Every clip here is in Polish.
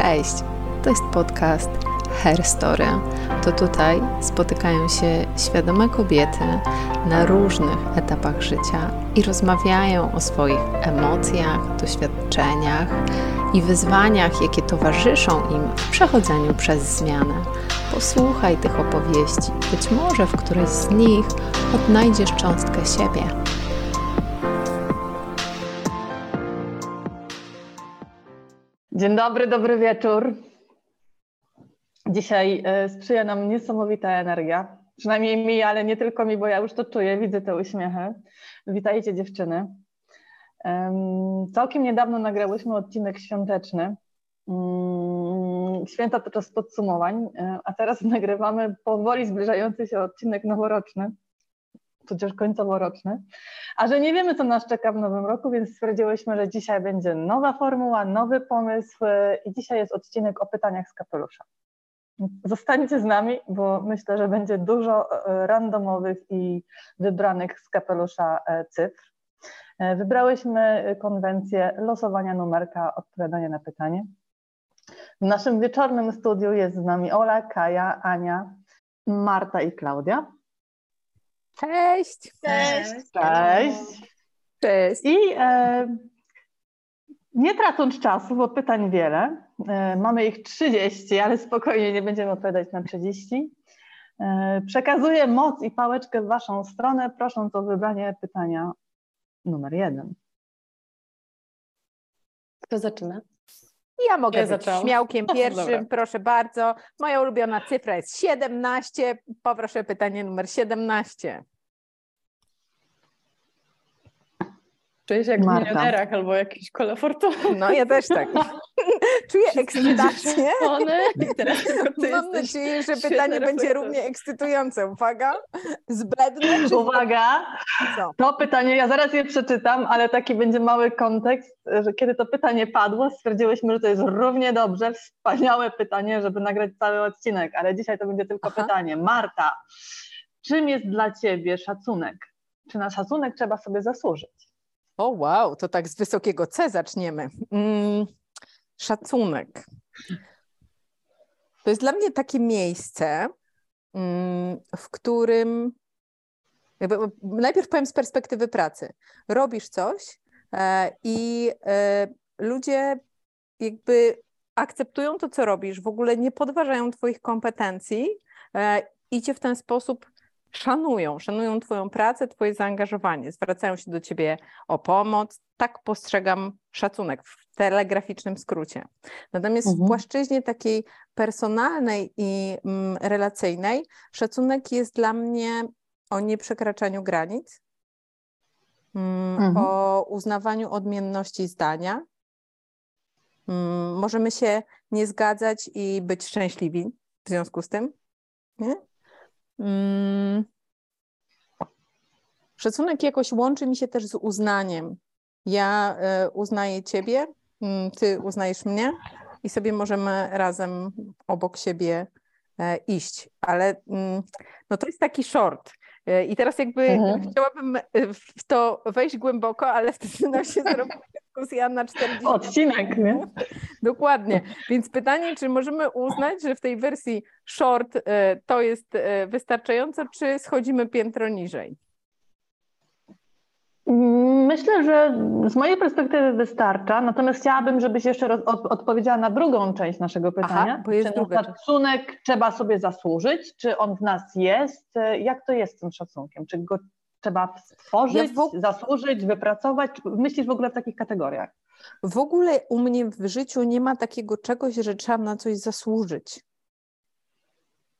Cześć! To jest podcast Hair Story. To tutaj spotykają się świadome kobiety na różnych etapach życia i rozmawiają o swoich emocjach, doświadczeniach i wyzwaniach, jakie towarzyszą im w przechodzeniu przez zmianę. Posłuchaj tych opowieści, być może w którejś z nich odnajdziesz cząstkę siebie. Dzień dobry, dobry wieczór. Dzisiaj e, sprzyja nam niesamowita energia. Przynajmniej mi, ale nie tylko mi, bo ja już to czuję, widzę te uśmiechy. Witajcie dziewczyny. Całkiem niedawno nagrałyśmy odcinek świąteczny. Mm, święta to czas podsumowań, e, a teraz nagrywamy powoli zbliżający się odcinek noworoczny tudzież końcowo-roczny. A że nie wiemy, co nas czeka w nowym roku, więc stwierdziłyśmy, że dzisiaj będzie nowa formuła, nowy pomysł i dzisiaj jest odcinek o pytaniach z kapelusza. Zostańcie z nami, bo myślę, że będzie dużo e, randomowych i wybranych z kapelusza e, cyfr. E, wybrałyśmy konwencję losowania numerka, odpowiadania na pytanie. W naszym wieczornym studiu jest z nami Ola, Kaja, Ania, Marta i Klaudia. Cześć. Cześć. Cześć. Cześć. I e, nie tracąc czasu, bo pytań wiele, e, mamy ich 30, ale spokojnie nie będziemy odpowiadać na 30. E, przekazuję moc i pałeczkę w Waszą stronę, prosząc o wybranie pytania numer jeden. Kto zaczyna? Ja mogę ja być zaczęłam. śmiałkiem pierwszym, proszę bardzo. Moja ulubiona cyfra jest 17. Poproszę pytanie numer 17. Czuję się jak Marta. w milionerach albo jakiś kole fortuny. No ja też tak. Czuję ekscytację. Mam nadzieję, że pytanie będzie równie ekscytujące. Uwaga, zbędne. Czy... Uwaga, Co? to pytanie, ja zaraz je przeczytam, ale taki będzie mały kontekst, że kiedy to pytanie padło, stwierdziłyśmy, że to jest równie dobrze, wspaniałe pytanie, żeby nagrać cały odcinek, ale dzisiaj to będzie tylko Aha. pytanie. Marta, czym jest dla Ciebie szacunek? Czy na szacunek trzeba sobie zasłużyć? O wow, to tak z wysokiego C zaczniemy. Mm, szacunek. To jest dla mnie takie miejsce, mm, w którym najpierw powiem z perspektywy pracy. Robisz coś e, i e, ludzie jakby akceptują to, co robisz, w ogóle nie podważają Twoich kompetencji e, i cię w ten sposób szanują, szanują Twoją pracę, Twoje zaangażowanie, zwracają się do Ciebie o pomoc. Tak postrzegam szacunek w telegraficznym skrócie. Natomiast mhm. w płaszczyźnie takiej personalnej i mm, relacyjnej szacunek jest dla mnie o nieprzekraczaniu granic, mm, mhm. o uznawaniu odmienności zdania. Mm, możemy się nie zgadzać i być szczęśliwi w związku z tym. Nie? Mm. Szacunek jakoś łączy mi się też z uznaniem. Ja e, uznaję Ciebie, mm, Ty uznajesz mnie i sobie możemy razem obok siebie e, iść. Ale mm, no to jest taki short. E, I teraz jakby mhm. chciałabym w to wejść głęboko, ale wtedy nam się zrobi dyskusja na 40 Odcinek, nie? Dokładnie. Więc pytanie, czy możemy uznać, że w tej wersji short e, to jest e, wystarczająco, czy schodzimy piętro niżej? Myślę, że z mojej perspektywy wystarcza, natomiast chciałabym, żebyś jeszcze roz, od, odpowiedziała na drugą część naszego pytania. Aha, bo jest czy na szacunek trzeba sobie zasłużyć? Czy on w nas jest? Jak to jest z tym szacunkiem? Czy go trzeba stworzyć, ja zasłużyć, wypracować? Myślisz w ogóle w takich kategoriach? W ogóle u mnie w życiu nie ma takiego czegoś, że trzeba na coś zasłużyć.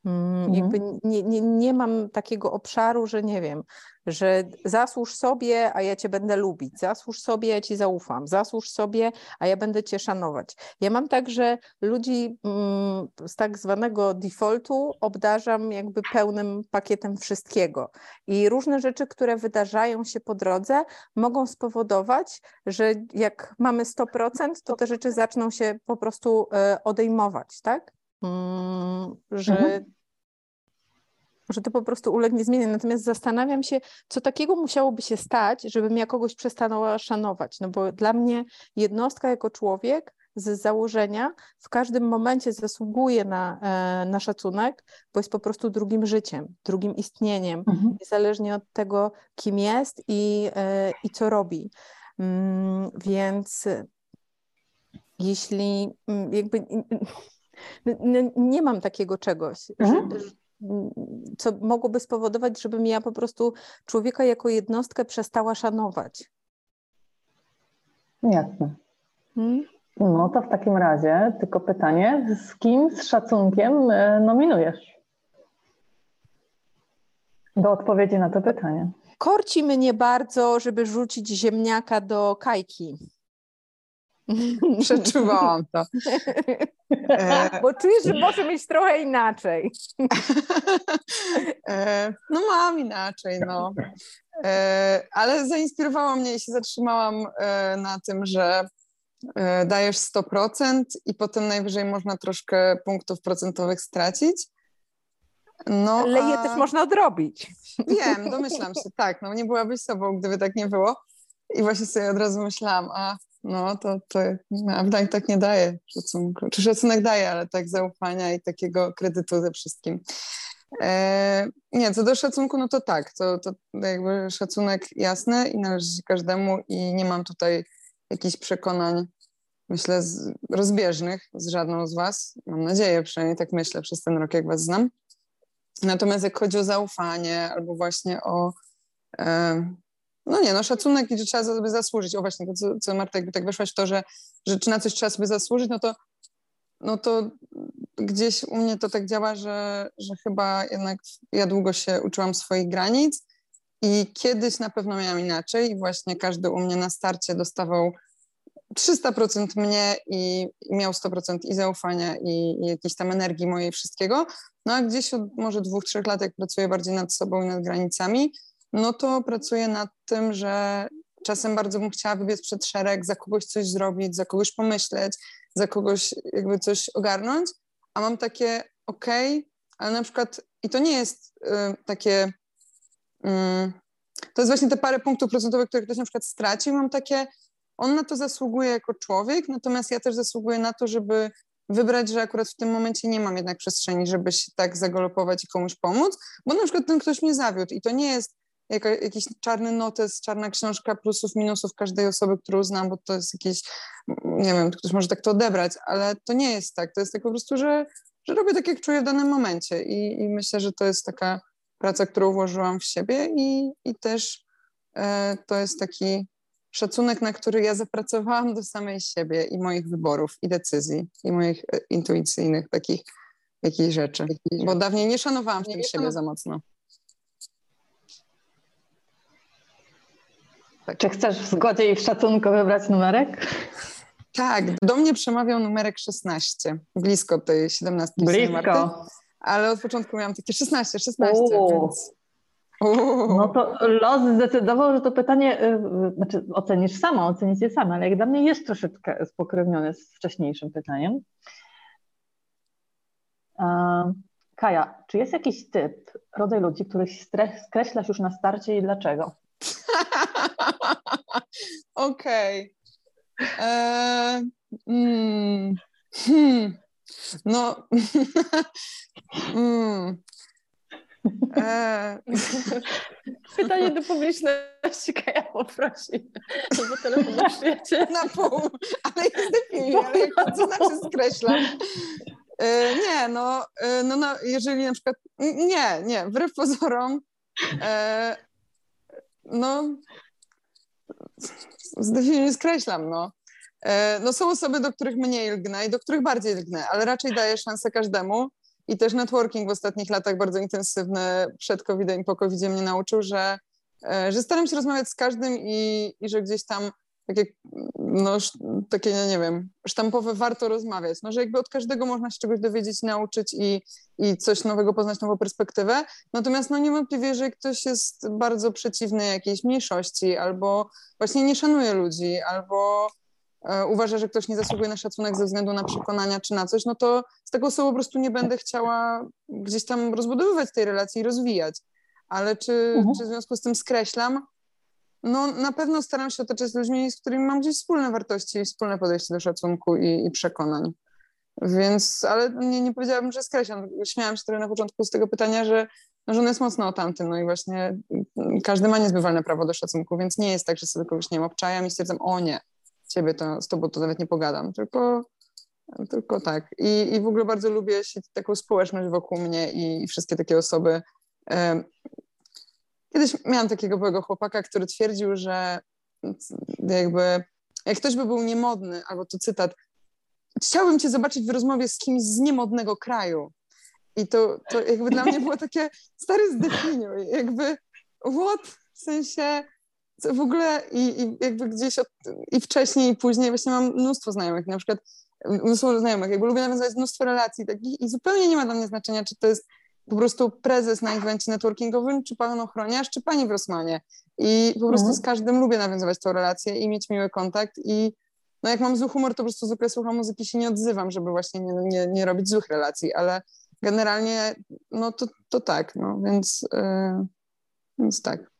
Mm, mhm. Jakby nie, nie, nie mam takiego obszaru, że nie wiem, że zasłuż sobie, a ja cię będę lubić, zasłuż sobie, ja ci zaufam, zasłuż sobie, a ja będę cię szanować. Ja mam tak, że ludzi mm, z tak zwanego defaultu obdarzam jakby pełnym pakietem wszystkiego. I różne rzeczy, które wydarzają się po drodze, mogą spowodować, że jak mamy 100%, to te rzeczy zaczną się po prostu e, odejmować, tak? Mm, że, mhm. że to po prostu ulegnie zmianie. Natomiast zastanawiam się, co takiego musiałoby się stać, żebym ja kogoś przestała szanować. No bo dla mnie jednostka jako człowiek z założenia w każdym momencie zasługuje na, e, na szacunek, bo jest po prostu drugim życiem, drugim istnieniem, mhm. niezależnie od tego, kim jest i, e, i co robi. Mm, więc jeśli mm, jakby nie mam takiego czegoś, mhm. że, co mogłoby spowodować, żebym ja po prostu człowieka jako jednostkę przestała szanować. Jasne. Hmm? No to w takim razie tylko pytanie, z kim z szacunkiem e, nominujesz? Do odpowiedzi na to pytanie. Korci mnie bardzo, żeby rzucić ziemniaka do kajki. Przeczuwałam to. E, Bo czuję, że może mieć trochę inaczej. E, no mam inaczej, no. E, ale zainspirowało mnie i się zatrzymałam na tym, że dajesz 100% i potem najwyżej można troszkę punktów procentowych stracić. No, Leje a... też można odrobić. Wiem, domyślam się, tak. No nie byłabyś sobą, gdyby tak nie było. I właśnie sobie od razu myślałam, a no to, to Abdań tak nie daje szacunku. Czy szacunek daje, ale tak zaufania i takiego kredytu ze wszystkim. E, nie, co do szacunku, no to tak, to, to jakby szacunek jasny i należy się każdemu i nie mam tutaj jakichś przekonań, myślę, z, rozbieżnych z żadną z was. Mam nadzieję, przynajmniej tak myślę przez ten rok, jak was znam. Natomiast jak chodzi o zaufanie albo właśnie o e, no nie, no szacunek i że trzeba sobie zasłużyć. O właśnie, to co, co Marta, jakby tak weszłaś w to, że, że czy na coś trzeba sobie zasłużyć, no to, no to gdzieś u mnie to tak działa, że, że chyba jednak ja długo się uczyłam swoich granic i kiedyś na pewno miałam inaczej i właśnie każdy u mnie na starcie dostawał 300% mnie i, i miał 100% i zaufania i, i jakiejś tam energii mojej wszystkiego. No a gdzieś od może dwóch, trzech lat, jak pracuję bardziej nad sobą i nad granicami, no to pracuję nad tym, że czasem bardzo bym chciała wybiec przed szereg, za kogoś coś zrobić, za kogoś pomyśleć, za kogoś jakby coś ogarnąć, a mam takie okej, okay, ale na przykład i to nie jest y, takie y, to jest właśnie te parę punktów procentowych, które ktoś na przykład stracił, mam takie on na to zasługuje jako człowiek, natomiast ja też zasługuję na to, żeby wybrać, że akurat w tym momencie nie mam jednak przestrzeni, żeby się tak zagolopować i komuś pomóc, bo na przykład ten ktoś mnie zawiódł. I to nie jest jaka, jakiś czarny notes, czarna książka plusów, minusów każdej osoby, którą znam, bo to jest jakiś, nie wiem, ktoś może tak to odebrać, ale to nie jest tak. To jest tak po prostu, że, że robię tak, jak czuję w danym momencie i, i myślę, że to jest taka praca, którą włożyłam w siebie i, i też e, to jest taki szacunek, na który ja zapracowałam do samej siebie i moich wyborów i decyzji i moich e, intuicyjnych takich jakichś rzeczy. Bo dawniej nie szanowałam w tym siebie za mocno. Czy chcesz w zgodzie i w szacunku wybrać numerek? Tak, do mnie przemawiał numerek 16, blisko tej 17 Blisko. Marty, ale od początku miałam takie 16, 16, więc... No to los zdecydował, że to pytanie, yy, znaczy ocenisz sama, ocenicie sama, ale jak dla mnie jest troszeczkę spokrewnione z wcześniejszym pytaniem. Kaja, czy jest jakiś typ, rodzaj ludzi, których skreślasz już na starcie i dlaczego? Okej. Okay. E, mm, hmm. No. mm. E... Pytanie do publiczności, Kaja poprosi, bo telefon Na pół, ale jest definiuj, ale co znaczy skreślam? E, nie, no, no, no, jeżeli na przykład, nie, nie, wbrew pozorom, no, zdefiniuję, skreślam, no. E, no są osoby, do których mniej lgnę i do których bardziej lgnę, ale raczej daję szansę każdemu i też networking w ostatnich latach bardzo intensywny przed COVID-em i po covid mnie nauczył, że, e, że staram się rozmawiać z każdym i, i że gdzieś tam takie, no, takie, nie wiem, sztampowe warto rozmawiać. No, że jakby od każdego można się czegoś dowiedzieć, nauczyć i, i coś nowego poznać, nową perspektywę. Natomiast no niewątpliwie, jeżeli ktoś jest bardzo przeciwny jakiejś mniejszości albo właśnie nie szanuje ludzi, albo e, uważa, że ktoś nie zasługuje na szacunek ze względu na przekonania czy na coś, no to z tego osobą po prostu nie będę chciała gdzieś tam rozbudowywać tej relacji i rozwijać. Ale czy, mhm. czy w związku z tym skreślam? No na pewno staram się otaczać ludźmi, z którymi mam gdzieś wspólne wartości i wspólne podejście do szacunku i, i przekonań. Więc, ale nie, nie powiedziałabym, że skreślam. Śmiałam się trochę na początku z tego pytania, że, że on jest mocno o tamtym. No i właśnie każdy ma niezbywalne prawo do szacunku, więc nie jest tak, że sobie kogoś nie obczajam i stwierdzam, o nie, ciebie to, z tobą to nawet nie pogadam, tylko, tylko tak. I, I w ogóle bardzo lubię się, taką społeczność wokół mnie i, i wszystkie takie osoby. Kiedyś miałam takiego byłego chłopaka, który twierdził, że jakby jak ktoś by był niemodny, albo to cytat, chciałbym cię zobaczyć w rozmowie z kimś z niemodnego kraju. I to, to jakby dla mnie było takie, stary zdefiniuj, jakby what? W sensie w ogóle i, i jakby gdzieś od, i wcześniej i później właśnie mam mnóstwo znajomych, na przykład mnóstwo znajomych, jakby lubię nawiązywać mnóstwo relacji takich i zupełnie nie ma dla mnie znaczenia, czy to jest po prostu prezes na evencie networkingowym, czy pan ochroniarz, czy pani w Rosmanie. I po prostu mhm. z każdym lubię nawiązywać tą relację i mieć miły kontakt i no jak mam zły humor, to po prostu zwykle słucham muzyki, się nie odzywam, żeby właśnie nie, nie, nie robić złych relacji, ale generalnie no to, to tak, no więc, yy, więc tak.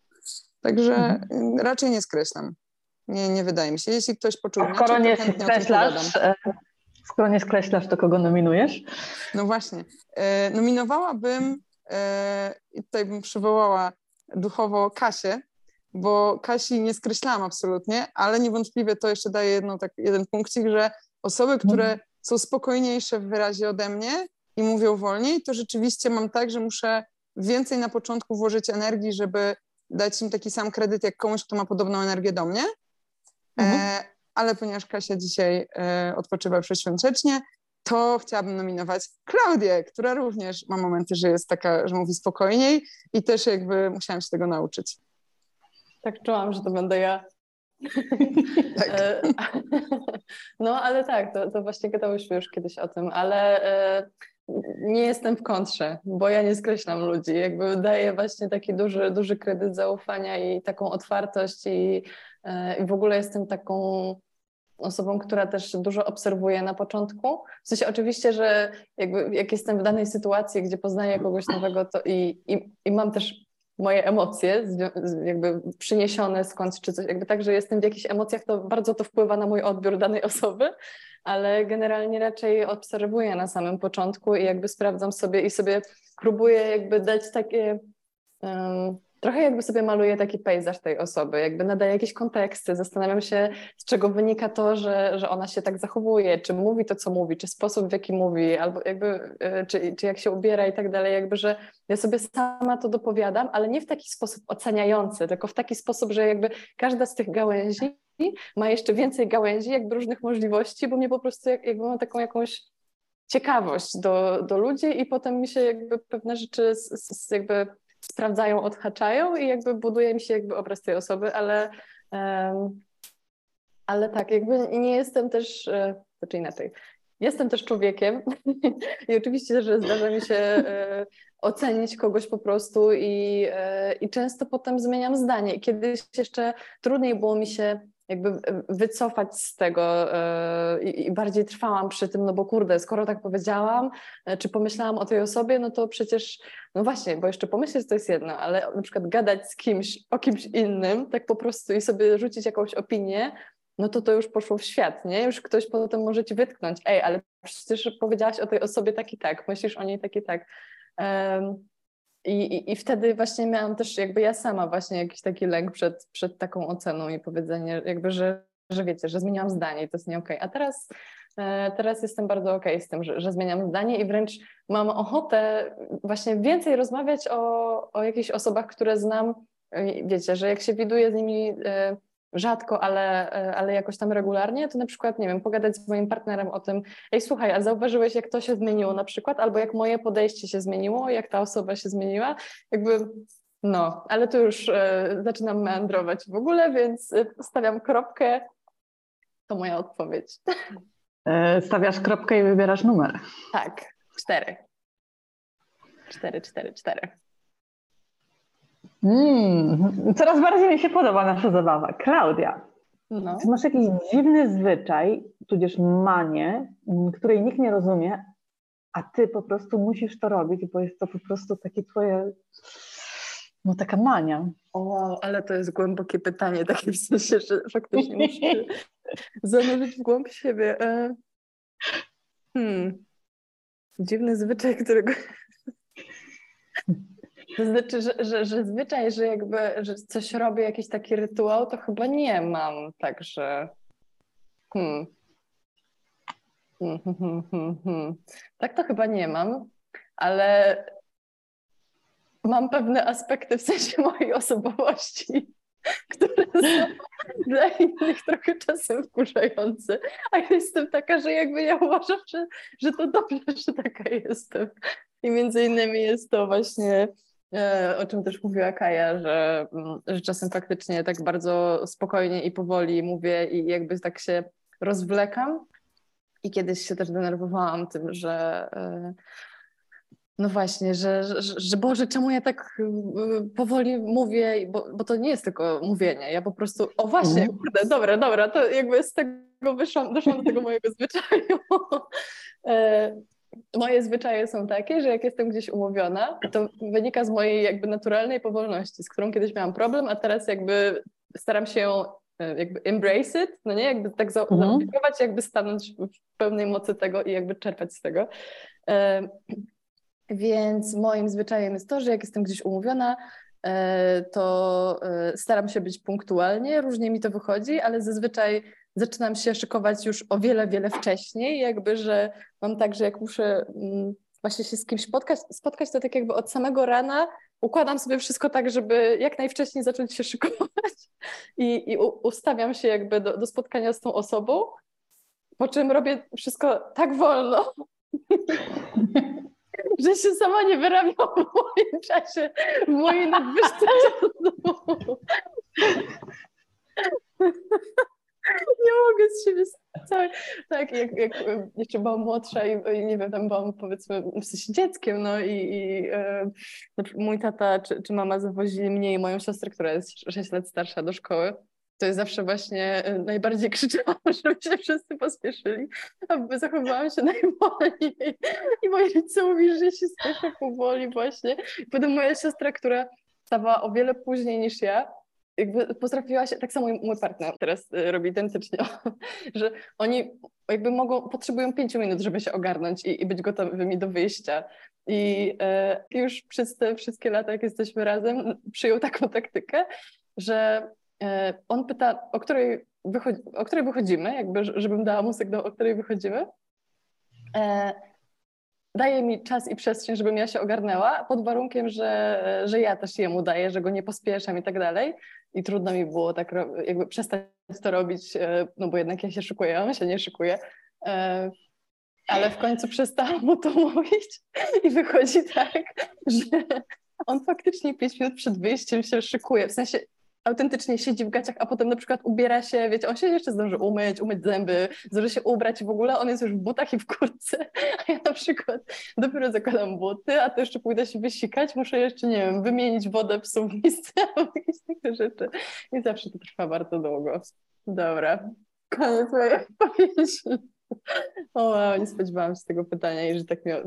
Także mhm. raczej nie skreślam. Nie, nie wydaje mi się. Jeśli ktoś poczuł inaczej, skoro nie skreślasz, skoro nie skreślasz, to kogo nominujesz? No właśnie. E, nominowałabym, e, tutaj bym przywołała duchowo Kasię, bo Kasi nie skreślałam absolutnie, ale niewątpliwie to jeszcze daje jedno, tak, jeden punkcik, że osoby, które mhm. są spokojniejsze w wyrazie ode mnie i mówią wolniej, to rzeczywiście mam tak, że muszę więcej na początku włożyć energii, żeby dać im taki sam kredyt jak komuś, kto ma podobną energię do mnie. Mhm. E, ale ponieważ Kasia dzisiaj e, odpoczywa przeświątecznie, to chciałabym nominować Klaudię, która również ma momenty, że jest taka, że mówi spokojniej i też jakby musiałam się tego nauczyć. Tak czułam, że to będę ja. tak. E, no ale tak, to, to właśnie gadałyśmy już kiedyś o tym, ale e, nie jestem w kontrze, bo ja nie skreślam ludzi. Jakby daję właśnie taki duży, duży kredyt zaufania i taką otwartość i, i w ogóle jestem taką osobą, która też dużo obserwuje na początku. W sensie oczywiście, że jakby jak jestem w danej sytuacji, gdzie poznaję kogoś nowego to i, i, i mam też moje emocje jakby przyniesione skądś czy coś, jakby tak, że jestem w jakichś emocjach, to bardzo to wpływa na mój odbiór danej osoby, ale generalnie raczej obserwuję na samym początku i jakby sprawdzam sobie i sobie próbuję jakby dać takie um, trochę jakby sobie maluję taki pejzaż tej osoby, jakby nadaję jakieś konteksty, zastanawiam się, z czego wynika to, że, że ona się tak zachowuje, czy mówi to, co mówi, czy sposób, w jaki mówi, albo jakby, e, czy, czy jak się ubiera i tak dalej, jakby, że ja sobie sama to dopowiadam, ale nie w taki sposób oceniający, tylko w taki sposób, że jakby każda z tych gałęzi ma jeszcze więcej gałęzi, jakby różnych możliwości, bo mnie po prostu jak, jakby mam taką jakąś ciekawość do, do ludzi i potem mi się jakby pewne rzeczy z, z jakby sprawdzają, odhaczają i jakby buduje mi się jakby obraz tej osoby, ale, ale tak, jakby nie jestem też, e, znaczy inaczej, jestem też człowiekiem i oczywiście, że zdarza mi się e, ocenić kogoś po prostu i, e, i często potem zmieniam zdanie. Kiedyś jeszcze trudniej było mi się jakby e, wycofać z tego e, i bardziej trwałam przy tym, no bo kurde, skoro tak powiedziałam, e, czy pomyślałam o tej osobie, no to przecież, no właśnie, bo jeszcze pomyśleć to jest jedno, ale na przykład gadać z kimś o kimś innym, tak po prostu i sobie rzucić jakąś opinię, no to to już poszło w świat, nie? Już ktoś potem może ci wytknąć, ej, ale przecież powiedziałaś o tej osobie tak i tak, myślisz o niej tak i tak. I, i, wtedy właśnie miałam też jakby ja sama właśnie jakiś taki lęk przed, przed taką oceną i powiedzenie jakby, że, że wiecie, że zmieniłam zdanie i to jest nie okej. Okay. A teraz, e, teraz jestem bardzo okej okay z tym, że, że zmieniam zdanie i wręcz mam ochotę właśnie więcej rozmawiać o, o jakichś osobach, które znam. Wiecie, że jak się widuję z nimi e, rzadko, ale, e, ale jakoś tam regularnie, to na przykład, nie wiem, pogadać z moim partnerem o tym, ej, słuchaj, a zauważyłeś, jak to się zmieniło na przykład, albo jak moje podejście się zmieniło, jak ta osoba się zmieniła, jakby no, ale tu już e, zaczynam meandrować w ogóle, więc e, stawiam kropkę. To moja odpowiedź. Stawiasz kropkę i wybierasz numer. Tak, cztery. Cztery, cztery, cztery. Mm, coraz bardziej mi się podoba nasza zabawa. Klaudia, no. masz jakiś dziwny zwyczaj, tudzież manię, mm, której nikt nie rozumie, a ty po prostu musisz to robić, bo jest to po prostu takie twoje No taka mania. O, ale to jest głębokie pytanie, takie w sensie, że faktycznie muszę zanurzyć w głąb siebie. E, hmm. Dziwny zwyczaj, którego... To znaczy, że, że, że zwyczaj, że jakby że coś robię, jakiś taki rytuał, to chyba nie mam, także... Hmm. Hmm, hmm, hmm, hmm. Tak to chyba nie mam, ale mam pewne aspekty w sensie mojej osobowości, które są dla innych trochę czasem wkurzające. A ja jestem taka, że jakby ja uważam, że, że to dobrze, że taka jestem. I między innymi jest to właśnie, o czym też mówiła Kaja, że, mm, że czasem faktycznie tak bardzo spokojnie i powoli mówię i jakby tak się rozwlekam. I kiedyś się też denerwowałam tym, że e, no właśnie, że, że, że Boże, czemu ja tak y, powoli mówię, bo, bo to nie jest tylko mówienie, ja po prostu, o właśnie, mm. kurde, dobra, dobra, to jakby z tego wyszłam, doszłam do tego mojego zwyczaju. Moje zwyczaje są takie, że jak jestem gdzieś umówiona, to wynika z mojej jakby naturalnej powolności, z którą kiedyś miałam problem, a teraz jakby staram się e, jakby embrace it, no nie, jakby tak za- zaaplikować, jakby stanąć w pełnej mocy tego i jakby czerpać z tego. E, więc moim zwyczajem jest to, że jak jestem gdzieś umówiona, e, to e, staram się być punktualnie, różnie mi to wychodzi, ale zazwyczaj zaczynam się szykować już o wiele, wiele wcześniej, jakby, że mam tak, że jak muszę mm, właśnie się z kimś spotkać, spotkać to tak jakby od samego rana układam sobie wszystko tak, żeby jak najwcześniej zacząć się szykować i, i ustawiam się jakby do, do spotkania z tą osobą, po czym robię wszystko tak wolno, że się sama nie wyrabiam w moim czasie, w mojej nadwyżce czasu. Nie mogę z siebie całej... Tak, jak, jak jeszcze byłam młodsza i nie wiem, tam byłam powiedzmy w sensie dzieckiem, no i, i e, mój tata czy, czy mama zawozili mnie i moją siostrę, która jest 6 lat starsza do szkoły to jest zawsze właśnie y, najbardziej krzyczałam, żeby się wszyscy pospieszyli, a zachowywałam się najwolniej. I moi rodzice mówili, że się spieszę powoli właśnie. I potem moja siostra, która stawała o wiele później niż ja, jakby potrafiła się, tak samo mój partner teraz y, robi identycznie, że oni jakby mogą, potrzebują pięciu minut, żeby się ogarnąć i, i być gotowymi do wyjścia. I e, już przez te wszystkie lata, jak jesteśmy razem, przyjął taką taktykę, że E, on pyta, o której, wychodzi, o której wychodzimy, jakby, żebym dała mu sygnał, o której wychodzimy. E, daje mi czas i przestrzeń, żebym ja się ogarnęła, pod warunkiem, że, że ja też jemu daję, że go nie pospieszam i tak dalej. I trudno mi było tak jakby przestać to robić, e, no bo jednak ja się szykuję, on się nie szykuje. Ale w końcu przestałam mu to mówić i wychodzi tak, że on faktycznie pięć minut przed wyjściem się szykuje. W sensie autentycznie siedzi w gaciach, a potem na przykład ubiera się, wiecie, on się jeszcze zdąży umyć, umyć zęby, zdąży się ubrać w ogóle on jest już w butach i w kurtce, a ja na przykład dopiero zakładam buty, a to jeszcze pójdę się wysikać, muszę jeszcze, nie wiem, wymienić wodę w suwnisce albo jakieś takie rzeczy i zawsze to trwa bardzo długo. Dobra, koniec mojej odpowiedzi. O wow, nie spodziewałam się tego pytania i że tak mnie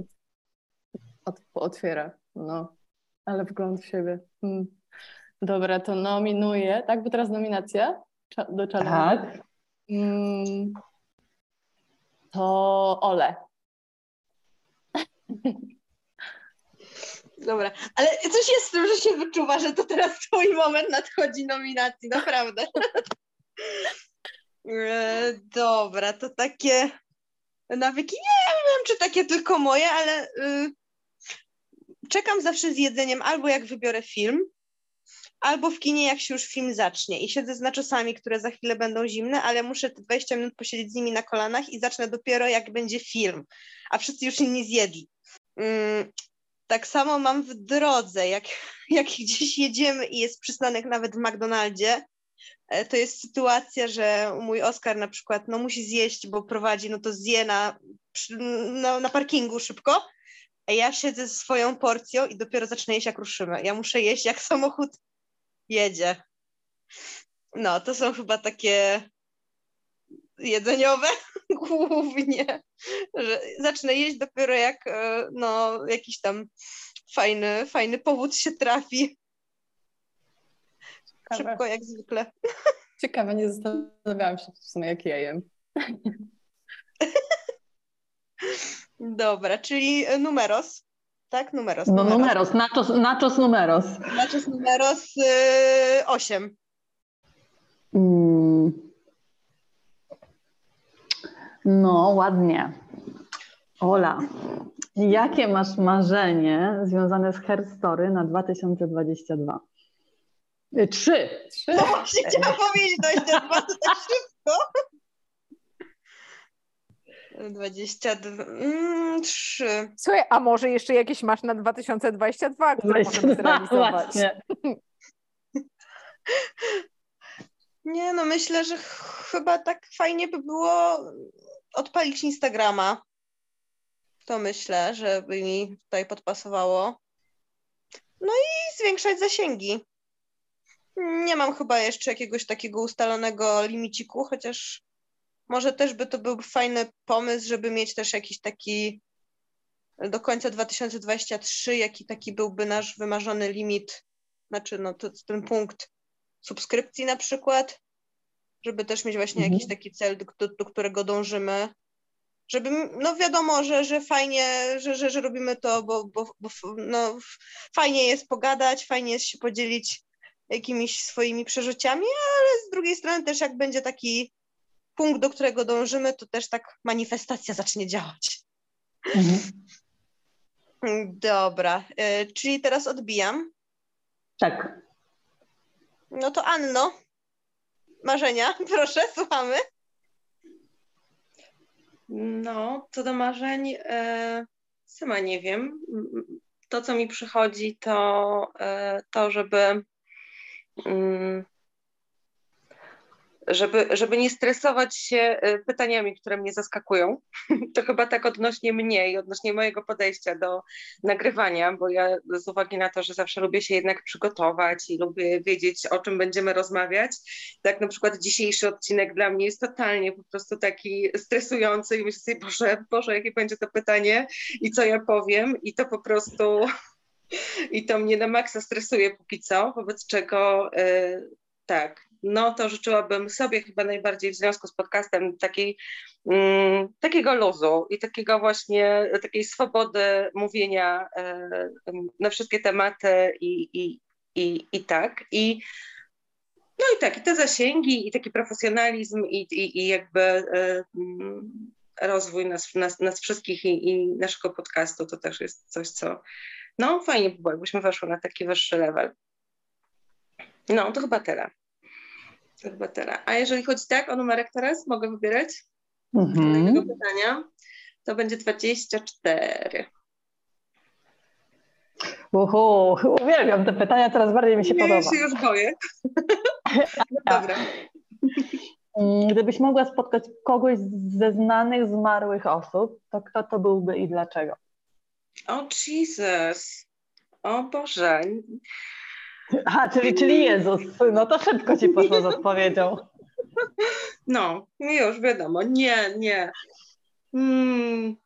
otwiera, no, ale wgląd w siebie. Hmm. Dobra, to nominuję, tak? Bo teraz nominacja do challenge. Tak. Mm, to Ole. Dobra, ale coś jest z tym, że się wyczuwa, że to teraz twój moment nadchodzi nominacji, naprawdę. E, dobra, to takie nawyki, nie wiem, czy takie tylko moje, ale y, czekam zawsze z jedzeniem albo jak wybiorę film, albo w kinie, jak się już film zacznie. I siedzę z naczosami, które za chwilę będą zimne, ale muszę te 20 minut posiedzieć z nimi na kolanach i zacznę dopiero, jak będzie film, a wszyscy już inni zjedli. Mm, tak samo mam w drodze, jak, jak gdzieś jedziemy i jest przystanek nawet w McDonaldzie, e, to jest sytuacja, że mój Oskar na przykład no, musi zjeść, bo prowadzi, no to zje na, na, na parkingu szybko, a ja siedzę ze swoją porcją i dopiero zacznę jeść, jak ruszymy. Ja muszę jeść, jak samochód jedzie. No, to są chyba takie jedzeniowe głównie, że zacznę jeść dopiero jak e, no, jakiś tam fajny, fajny powód się trafi. Ciekawe. Szybko jak zwykle. Ciekawe, nie zastanawiałam się w sumie, jak ja jem. Dobra, czyli numeros. Tak, numeros. No numeros, nachos, nachos numeros. Nachos numeros y, 8. Mm. No, ładnie. Ola, jakie masz marzenie związane z Her Story na 2022? Y, Trzy. Trzy. No właśnie chciałam powiedzieć 22, to tak szybko. 22, mm, 3. Słuchaj, a może jeszcze jakieś masz na 2022, które możemy 22, zrealizować? właśnie. Nie no, myślę, że ch- chyba tak fajnie by było odpalić Instagrama. To myślę, żeby mi tutaj podpasowało. No i zwiększać zasięgi. Nie mam chyba jeszcze jakiegoś takiego ustalonego limiciku, chociaż może też by to był fajny pomysł, żeby mieć też jakiś taki do końca 2023, jaki taki byłby nasz wymarzony limit, znaczy no to ten punkt subskrypcji na przykład, żeby też mieć właśnie Mhm. jakiś taki cel, do, do, którego dążymy. Żeby, no wiadomo, że, że fajnie, że, że, że robimy to, bo, bo, bo no, fajnie jest pogadać, fajnie jest się podzielić jakimiś swoimi przeżyciami, ale z drugiej strony też jak będzie taki punkt, do którego dążymy, to też tak manifestacja zacznie działać. Mhm. Dobra, y, czyli teraz odbijam. Tak. No to Anno, marzenia, proszę, słuchamy. No, co do marzeń, e, sama nie wiem. To, co mi przychodzi, to e, to, żeby, mm, żeby, żeby nie stresować się e, pytaniami, które mnie zaskakują. To chyba tak odnośnie mnie i odnośnie mojego podejścia do nagrywania, bo ja z uwagi na to, że zawsze lubię się jednak przygotować i lubię wiedzieć, o czym będziemy rozmawiać, tak na przykład dzisiejszy odcinek dla mnie jest totalnie po prostu taki stresujący i myślę sobie, Boże, Boże, jakie będzie to pytanie i co ja powiem i to po prostu i to mnie na maksa stresuje póki co, wobec czego e, tak, no to życzyłabym sobie chyba najbardziej w związku z podcastem takiej, mm, takiego luzu i takiego właśnie, takiej swobody mówienia e, na wszystkie tematy i, i, i, i tak. I no i tak, i te zasięgi, i taki profesjonalizm, i, i, i jakby e, mm, rozwój nas, nas, nas wszystkich i, i naszego podcastu to też jest coś, co no fajnie by było, jakbyśmy weszły na taki wyższy level. No, to chyba tyle. To chyba tyle. A jeżeli chodzi tak o numerek teraz, mogę wybierać kolejnego Mhm. pytania, to będzie 24. Uhu, uwielbiam te pytania, coraz bardziej mi się Nie, podoba. ja się już boję. No dobra. Mm, Gdybyś mogła spotkać kogoś ze znanych, zmarłych osób, to kto to byłby i dlaczego? O Jesus. O Boże. A, czyli, czyli Jezus. No to szybko ci poszło z odpowiedzią. No, już wiadomo. Nie, nie. Mm.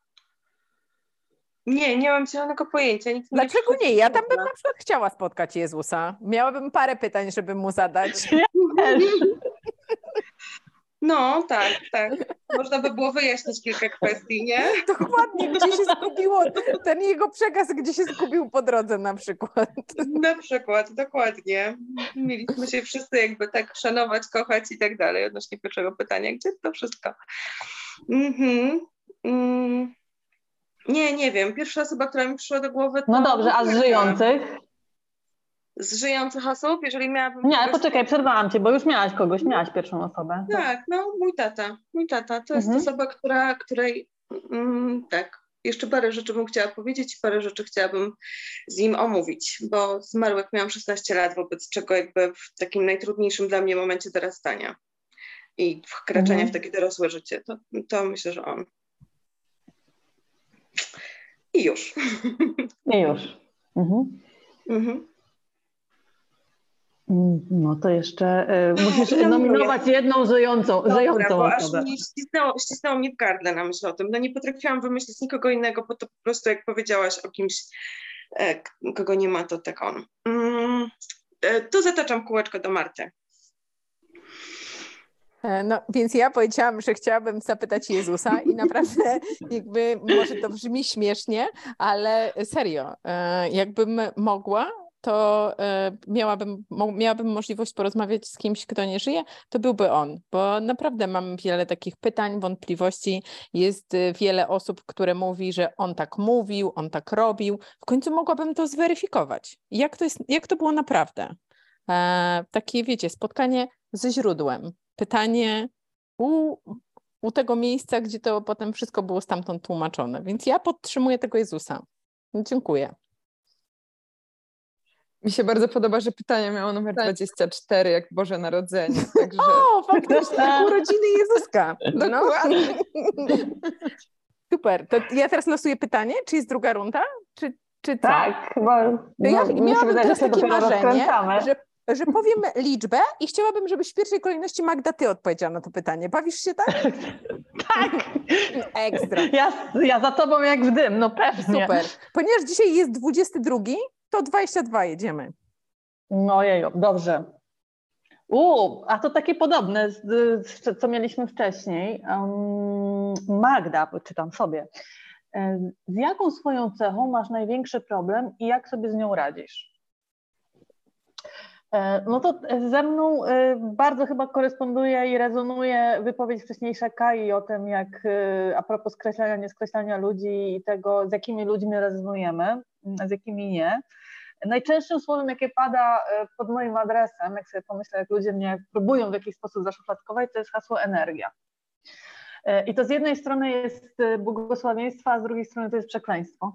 Nie, nie mam zielonego pojęcia. Nikt Dlaczego nie? Ja tam bym na przykład chciała spotkać Jezusa. Miałabym parę pytań, żeby mu zadać. Też. No, tak, tak. Można by było wyjaśnić kilka kwestii, nie? Dokładnie, gdzie się zgubiło, ten jego przekaz, gdzie się zgubił po drodze na przykład. Na przykład, dokładnie. Mieliśmy się wszyscy jakby tak szanować, kochać i tak dalej odnośnie pierwszego pytania. Gdzie to wszystko? Mhm. Mm. Nie, nie wiem. Pierwsza osoba, która mi przyszła do głowy to... No dobrze, a z żyjących? Z żyjących osób, jeżeli miałabym... Nie, ale poczekaj, przerwałam cię, bo już miałaś kogoś, miałaś pierwszą osobę. Tak, no mój tata. Mój tata to jest Mhm. osoba, która, której mm, tak, jeszcze parę rzeczy bym chciała powiedzieć i parę rzeczy chciałabym z nim omówić, bo zmarł jak miałam 16 lat, wobec czego jakby w takim najtrudniejszym dla mnie momencie dorastania i wkraczania Mhm. w takie dorosłe życie, to, to myślę, że on. I już. I już. Mhm. mhm. No to jeszcze y, musisz nominuję. nominować jedną żyjącą, Dobra, żyjącą bo aż osobę. mi ścisnęło, ścisnęło mnie w gardle na myśl o tym. No nie potrafiłam wymyślić nikogo innego, bo to po prostu jak powiedziałaś o kimś, e, kogo nie ma, to tak on. Mm, e, to zataczam kółeczko do Marty. E, no, więc ja powiedziałam, że chciałabym zapytać Jezusa i naprawdę jakby może to brzmi śmiesznie, ale serio, e, jakbym mogła, to e, miałabym, miałabym możliwość porozmawiać z kimś, kto nie żyje, to byłby on, bo naprawdę mam wiele takich pytań, wątpliwości. Jest wiele osób, które mówi, że on tak mówił, on tak robił. W końcu mogłabym to zweryfikować. Jak to, jest, jak to było naprawdę? takie, wiecie, spotkanie ze źródłem pytanie u, u tego miejsca, gdzie to potem wszystko było stamtąd tłumaczone. Więc ja podtrzymuję tego Jezusa. Dziękuję. Mi się bardzo podoba, że pytanie miało numer 24, jak Boże Narodzenie. Także... O, faktycznie, urodziny Jezuska. No. Dokładnie. Super. To ja teraz losuję pytanie, czy jest druga runda? Czy, czy co? Tak, chyba. Ja miałabym teraz takie marzenie, że że powiem liczbę i chciałabym, żeby w pierwszej kolejności Magda, ty odpowiedziała na to pytanie. Bawisz się tak? tak. Ekstra. Ja, ja za tobą jak w dym, no pewnie. Super. Ponieważ dzisiaj jest 22, to 22 jedziemy. No jeju, dobrze. U, a to takie podobne, co mieliśmy wcześniej. Um, Magda, czytam sobie. Z jaką swoją cechą masz największy problem i jak sobie z nią radzisz? E, no to ze mną e, bardzo chyba koresponduje i rezonuje wypowiedź wcześniejsza Kai o tym, jak e, a propos skreślania, nieskreślania ludzi i tego, z jakimi ludźmi rezonujemy, z jakimi nie. Najczęstszym słowem, jakie pada pod moim adresem, jak sobie pomyślę, jak ludzie mnie próbują w jakiś sposób zaszufladkować, to jest hasło energia. I to z jednej strony jest błogosławieństwo, a z drugiej strony to jest przekleństwo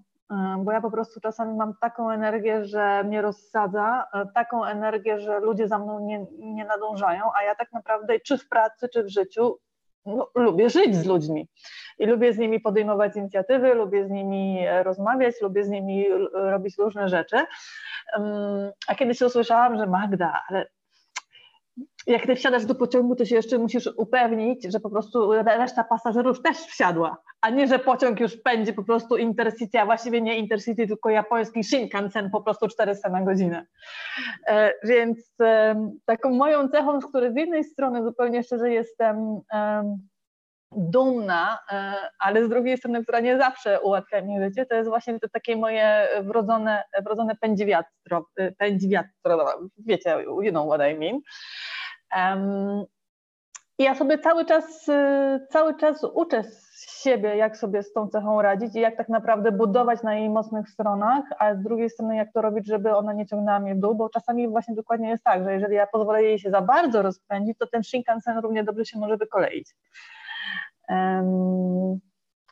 bo ja po prostu czasami mam taką energię, że mnie rozsadza, e, taką energię, że ludzie za mną nie, nie nadążają, a ja tak naprawdę czy w pracy, czy w życiu no, lubię żyć z ludźmi i lubię z nimi podejmować inicjatywy, lubię z nimi e, rozmawiać, lubię z nimi robić różne rzeczy. A kiedyś usłyszałam, że Magda, ale jak ty wsiadasz do pociągu, to się jeszcze musisz upewnić, że po prostu reszta pasażerów też wsiadła, a nie, że pociąg już pędzi po prostu Intercity, a właściwie nie Intercity, tylko japoński Shinkansen po prostu 400 na godzinę. E, więc e, taką moją cechą, z której z jednej strony zupełnie szczerze jestem e, dumna, e, ale z drugiej strony, która nie zawsze ułatwia mi życie, to jest właśnie to takie moje wrodzone, wrodzone pędziwiatro, pędziwiatro, wiecie, you know what I mean. Ja sobie cały czas, y, cały czas uczę siebie, jak sobie z tą cechą radzić i jak tak naprawdę budować na jej mocnych stronach, a z drugiej strony jak to robić, żeby ona nie ciągnęła mnie w dół, bo czasami właśnie dokładnie jest tak, że jeżeli ja pozwolę jej się za bardzo rozpędzić, to ten Shinkansen równie dobrze się może wykoleić.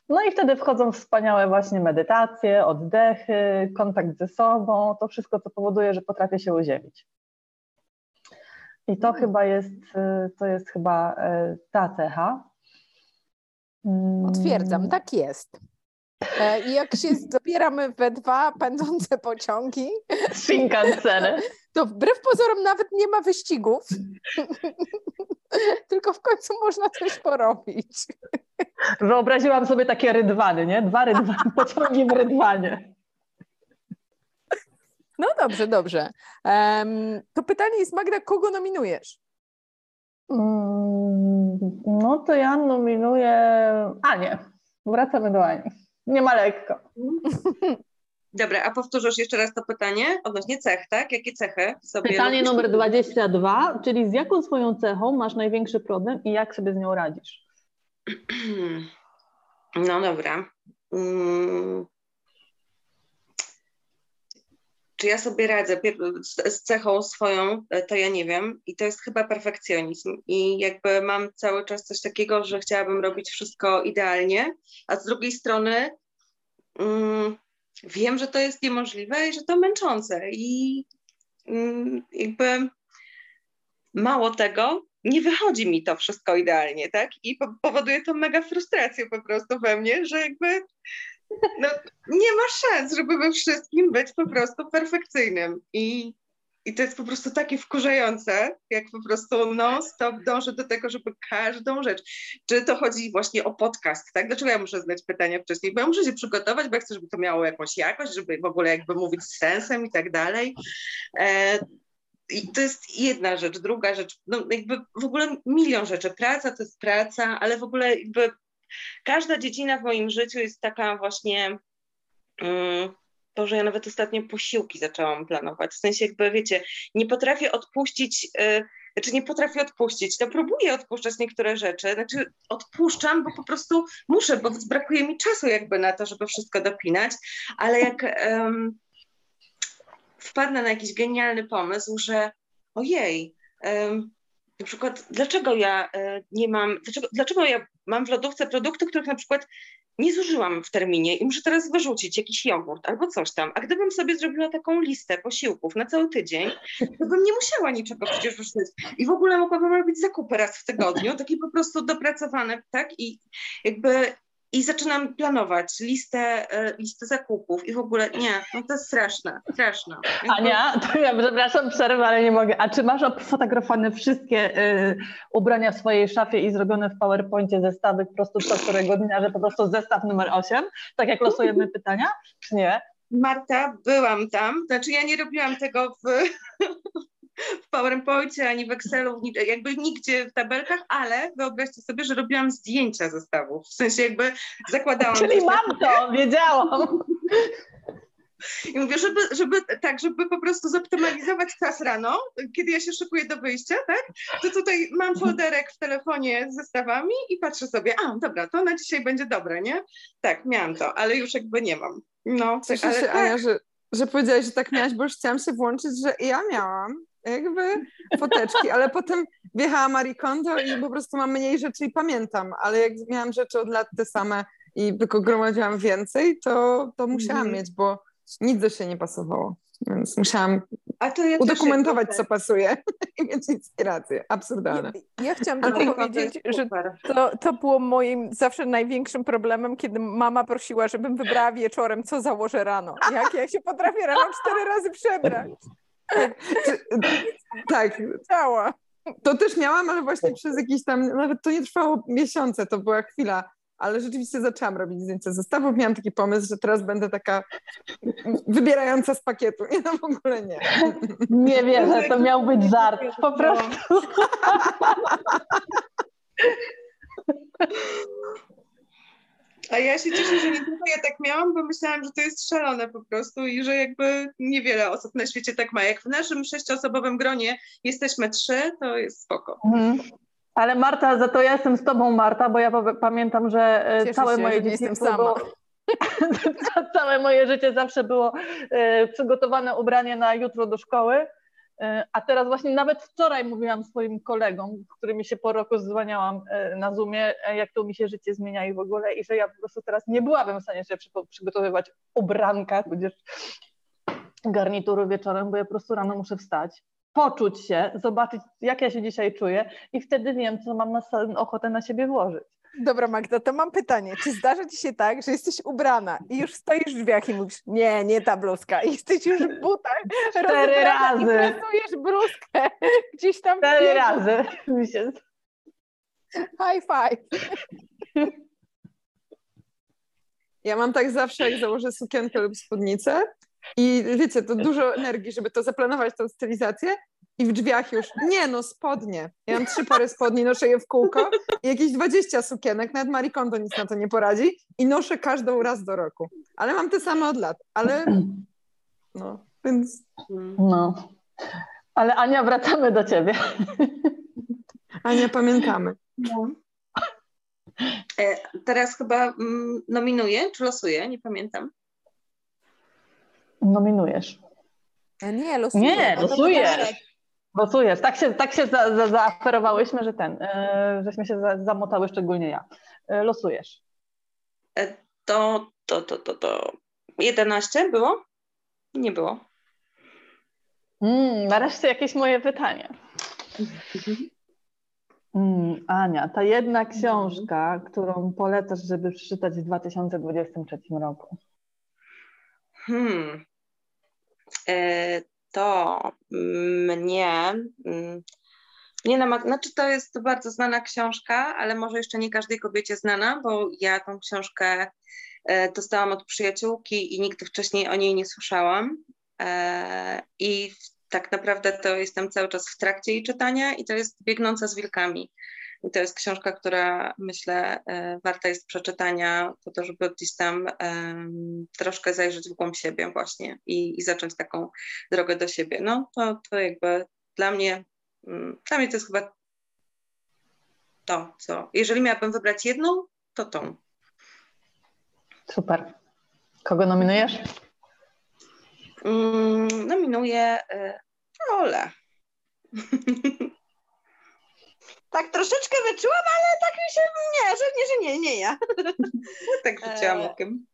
No i wtedy wchodzą wspaniałe właśnie medytacje, oddechy, kontakt ze sobą, to wszystko, co powoduje, że potrafię się uziemić. I to mhm. chyba jest, y, to jest chyba y, ta cecha. Potwierdzam, mm. tak jest. E, I jak się zabieramy we dwa pędzące pociągi, Shinkanseny, to wbrew pozorom nawet nie ma wyścigów, tylko w końcu można coś porobić. Wyobraziłam sobie takie rydwany, nie? Dwa rydwany, pociągi w rydwanie. No dobrze, dobrze. Um, to pytanie jest, Magda, kogo nominujesz? Mm, no to ja nominuję Anię. Wracamy do Ani. Nie ma lekko. Dobra, a powtórzysz jeszcze raz to pytanie odnośnie cech, tak? Jakie cechy sobie Pytanie lubisz? numer 22, czyli z jaką swoją cechą masz największy problem i jak sobie z nią radzisz? No dobra. Mm, czy ja sobie radzę z cechą swoją, e, to ja nie wiem. I to jest chyba perfekcjonizm. I jakby mam cały czas coś takiego, że chciałabym robić wszystko idealnie, a z drugiej strony mm, wiem, że to jest niemożliwe i że to męczące. I mm, jakby mało tego, nie wychodzi mi to wszystko idealnie, tak? I powoduje to mega frustrację po prostu we mnie, że jakby no, nie ma szans, żeby we wszystkim być po prostu perfekcyjnym. I, I to jest po prostu takie wkurzające, jak po prostu non-stop dążę do tego, żeby każdą rzecz, czy to chodzi właśnie o podcast, tak? Dlaczego ja muszę znać pytania wcześniej? Bo ja muszę się przygotować, bo ja chcę, żeby to miało jakąś jakość, żeby w ogóle jakby mówić z sensem i tak dalej. E, i to jest jedna rzecz. Druga rzecz, no jakby w ogóle milion rzeczy. Praca to jest praca, ale w ogóle jakby każda dziedzina w moim życiu jest taka właśnie. Um, to, że ja nawet ostatnio posiłki zaczęłam planować. W sensie jakby, wiecie, nie potrafię odpuścić, yy, znaczy nie potrafię odpuścić, to próbuję odpuszczać niektóre rzeczy, znaczy odpuszczam, bo po prostu muszę, bo brakuje mi czasu jakby na to, żeby wszystko dopinać, ale jak um, wpadnę na jakiś genialny pomysł, że ojej, um, na przykład dlaczego ja e, nie mam, dlaczego, dlaczego ja mam w lodówce produkty, których na przykład nie zużyłam w terminie i muszę teraz wyrzucić jakiś jogurt albo coś tam. A gdybym sobie zrobiła taką listę posiłków na cały tydzień, to bym nie musiała niczego przecież wyrzucić. I w ogóle mogłabym robić zakupy raz w tygodniu, takie po prostu dopracowane, tak? I jakby i zaczynam planować listę, e, listę zakupów i w ogóle nie, no to jest straszne, straszne. Ania, to ja przepraszam, przerwę, ale nie mogę. A czy masz fotografowane wszystkie y, ubrania w swojej szafie i zrobione w PowerPoincie zestawy po prostu co którego dnia, że po prostu zestaw numer 8, tak jak losujemy pytania, czy nie? Marta, byłam tam, znaczy ja nie robiłam tego w, w PowerPoincie, ani w Excelu, jakby nigdzie w tabelkach, ale wyobraźcie sobie, że robiłam zdjęcia zestawów. W sensie jakby zakładałam. Czyli mam to, wiedziałam. I mówię, żeby, żeby tak, żeby po prostu zoptymalizować czas rano, kiedy ja się szykuję do wyjścia, tak? To tutaj mam folderek w telefonie z zestawami i patrzę sobie, a dobra, to na dzisiaj będzie dobre, nie? Tak, miałam to, ale już jakby nie mam. No, Cieszę ale się, tak. Ania, że, że powiedziałaś, że tak miałaś, bo już chciałam się włączyć, że ja miałam jakby foteczki, ale potem wjechała Marie Kondo i po prostu mam mniej rzeczy i pamiętam, ale jak miałam rzeczy od lat te same i tylko gromadziłam więcej, to, to musiałam Mhm. mieć, bo nic do się nie pasowało, więc musiałam A to ja udokumentować, co pasuje i mieć inspirację. Absurdalne. Ja, ja chciałam Ale tylko tak, to powiedzieć, że to, to było moim zawsze największym problemem, kiedy mama prosiła, żebym wybrała wieczorem, co założę rano. Jak ja się potrafię rano cztery razy przebrać. Tak, Ciała. to też miałam, ale właśnie przez jakiś tam, nawet to nie trwało miesiące, to była chwila, ale rzeczywiście zaczęłam robić zdjęcia zestawów. Miałam taki pomysł, że teraz będę taka wybierająca z pakietu. Nie, no w ogóle nie. Nie wierzę, to miał być żart. Po prostu. A ja się cieszę, że nie tylko ja tak miałam, bo myślałam, że to jest szalone po prostu i że jakby niewiele osób na świecie tak ma. Jak w naszym sześcioosobowym gronie jesteśmy trzy, to jest spoko. Mhm. Ale Marta, za to ja jestem z tobą, Marta, bo ja pamiętam, że e, Cieszę całe się, moje że dzieciństwo jestem sama. było... całe moje życie zawsze było e, przygotowane ubranie na jutro do szkoły. E, A teraz właśnie nawet wczoraj mówiłam swoim kolegom, z którymi się po roku zwaniałam e, na Zoomie, e, jak to mi się życie zmienia i w ogóle i że ja po prostu teraz nie byłabym w stanie przy- przygotowywać ubranka, tudzież garnituru wieczorem, bo ja po prostu rano muszę wstać, poczuć się, zobaczyć jak ja się dzisiaj czuję i wtedy wiem, co mam na, ochotę na siebie włożyć. Dobra, Magda, to mam pytanie. Czy zdarza ci się tak, że jesteś ubrana i już stoisz w drzwiach i mówisz, nie, nie ta bluzka, i jesteś już w butach, rozebrana razy. i presujesz bluzkę gdzieś tam Cztery biegu. razy High five. Ja mam tak zawsze, jak założę sukienkę lub spódnicę i wiecie, to dużo energii, żeby to zaplanować, tą stylizację i w drzwiach już, nie no, spodnie. Ja mam trzy pary spodni, noszę je w kółko i jakieś 20 sukienek, nawet Marie Kondo nic na to nie poradzi i noszę każdą raz do roku. Ale mam te same od lat, ale no, więc No. Ale Ania, wracamy do ciebie. Ania, pamiętamy. E, teraz chyba mm, nominuję, czy losuję, nie pamiętam. Nominujesz. A nie, losuję. Nie, No losujesz. Darek. Losujesz. Tak się, tak się za, za, zaaferowałyśmy, że ten, e, żeśmy się za, zamotały, szczególnie ja. E, losujesz. E, to, to, to, to, to 11 było? Nie było. Mm, nareszcie jakieś moje pytanie. Mm, Ania, ta jedna książka, którą polecasz, żeby przeczytać w 2023 roku. Hmm. E, to mnie, mm, mnie namak- znaczy to jest bardzo znana książka, ale może jeszcze nie każdej kobiecie znana, bo ja tą książkę e, dostałam od przyjaciółki i nigdy wcześniej o niej nie słyszałam. E, I tak naprawdę to jestem cały czas w trakcie jej czytania i to jest Biegnąca z wilkami. I to jest książka, która myślę e, warta jest przeczytania po to, żeby gdzieś tam troszkę zajrzeć w głąb siebie właśnie i, i zacząć taką drogę do siebie. No to, to jakby dla mnie, um, dla mnie to jest chyba to, co, jeżeli miałabym wybrać jedną, to tą. Super. Kogo nominujesz? Mm, nominuję y, Olę. tak troszeczkę wyczułam, ale tak mi się, nie, że nie, że nie, nie ja. tak rzuciłam e, okiem.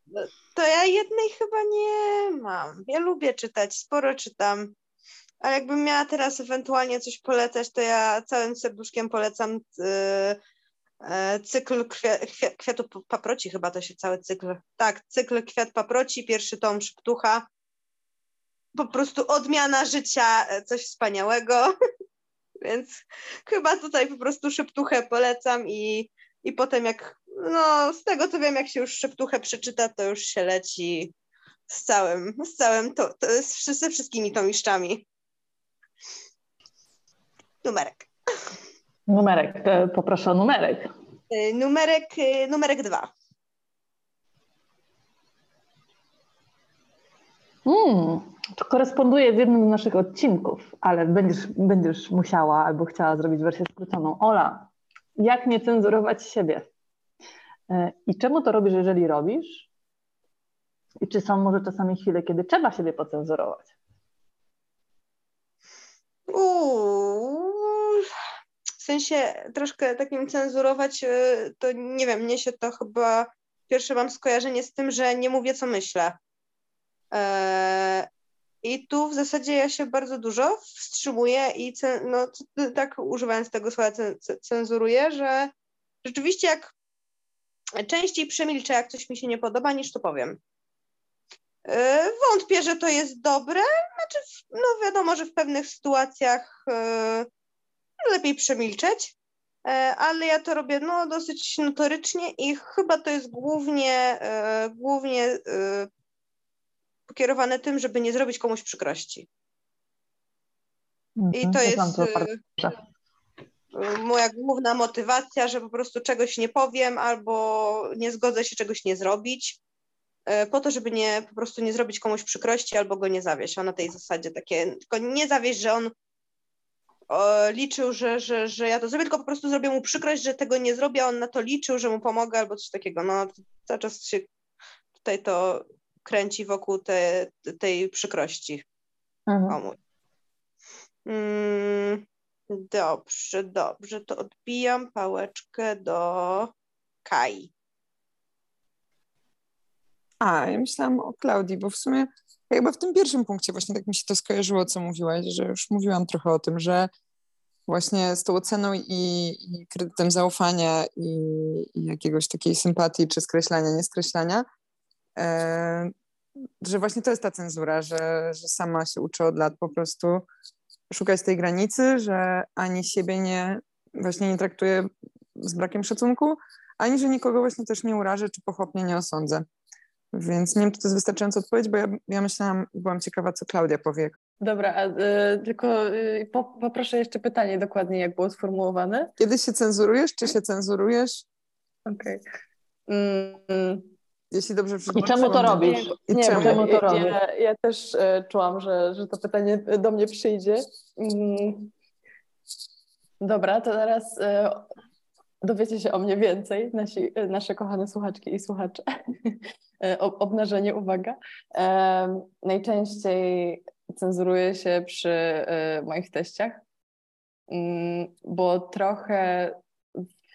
To ja jednej chyba nie mam. Ja lubię czytać, sporo czytam. Ale jakbym miała teraz ewentualnie coś polecać, to ja całym serduszkiem polecam y, E, cykl kwiatu paproci, chyba to się cały cykl. Tak, cykl kwiat paproci, pierwszy tom Szeptucha. Po prostu odmiana życia, e, coś wspaniałego. Więc chyba tutaj po prostu Szeptuchę polecam i, i potem jak, no z tego co wiem, jak się już Szeptuchę przeczyta, to już się leci z całym, z całym, to, to z, ze wszystkimi tomiszczami. Numerek. Numerek, poproszę o numerek. Y, numerek, y, numerek dwa. Hmm, to koresponduje z jednym z naszych odcinków, ale będziesz, będziesz musiała albo chciała zrobić wersję skróconą. Ola, jak nie cenzurować siebie? Y, I czemu to robisz, jeżeli robisz? I czy są może czasami chwile, kiedy trzeba siebie pocenzurować? Uuu, sensie troszkę takim cenzurować, y, to nie wiem, mnie się to chyba pierwsze mam skojarzenie z tym, że nie mówię, co myślę. E, I tu w zasadzie ja się bardzo dużo wstrzymuję i no, tak używając tego słowa cenzuruję, że rzeczywiście jak częściej przemilczę, jak coś mi się nie podoba, niż to powiem. E, wątpię, że to jest dobre. Znaczy, no wiadomo, że w pewnych sytuacjach e, lepiej przemilczeć, e, ale ja to robię no, dosyć notorycznie i chyba to jest głównie, głównie pokierowane tym, żeby nie zrobić komuś przykrości. I mhm, to jest moja główna motywacja, że po prostu czegoś nie powiem albo nie zgodzę się czegoś nie zrobić, po to, żeby nie po prostu nie zrobić komuś przykrości albo go nie zawieść. A na tej zasadzie takie, tylko nie zawieść, że on liczył, że, że, że ja to zrobię, tylko po prostu zrobię mu przykrość, że tego nie zrobię, a on na to liczył, że mu pomogę albo coś takiego. No cały czas się tutaj to kręci wokół te, tej przykrości. Mhm. Mm, dobrze, dobrze, to odbijam pałeczkę do Kai. A, ja myślałam o Klaudii, bo w sumie Chyba w tym pierwszym punkcie właśnie tak mi się to skojarzyło, co mówiłaś, że już mówiłam trochę o tym, że właśnie z tą oceną i, i kredytem zaufania i, i, jakiegoś takiej sympatii czy skreślania, nieskreślania, że właśnie to jest ta cenzura, że, że sama się uczę od lat po prostu szukać tej granicy, że ani siebie nie, właśnie nie traktuję z brakiem szacunku, ani że nikogo właśnie też nie urażę czy pochopnie nie osądzę. Więc nie wiem, czy to jest wystarczająca odpowiedź, bo ja, ja myślałam, byłam ciekawa, co Klaudia powie. Dobra, a, y, tylko y, po, poproszę jeszcze pytanie dokładnie, jak było sformułowane. Kiedy się cenzurujesz, czy się cenzurujesz? Okej. Okay. Mm. Jeśli dobrze I czemu to robisz? I nie, czemu? czemu to robisz? Ja, ja też e, czułam, że, że to pytanie do mnie przyjdzie. Mm. Dobra, to teraz e, dowiecie się o mnie więcej, nasi, nasze kochane słuchaczki i słuchacze. E, obnażenie, uwaga. Najczęściej cenzuruję się przy e, moich teściach, mm, bo trochę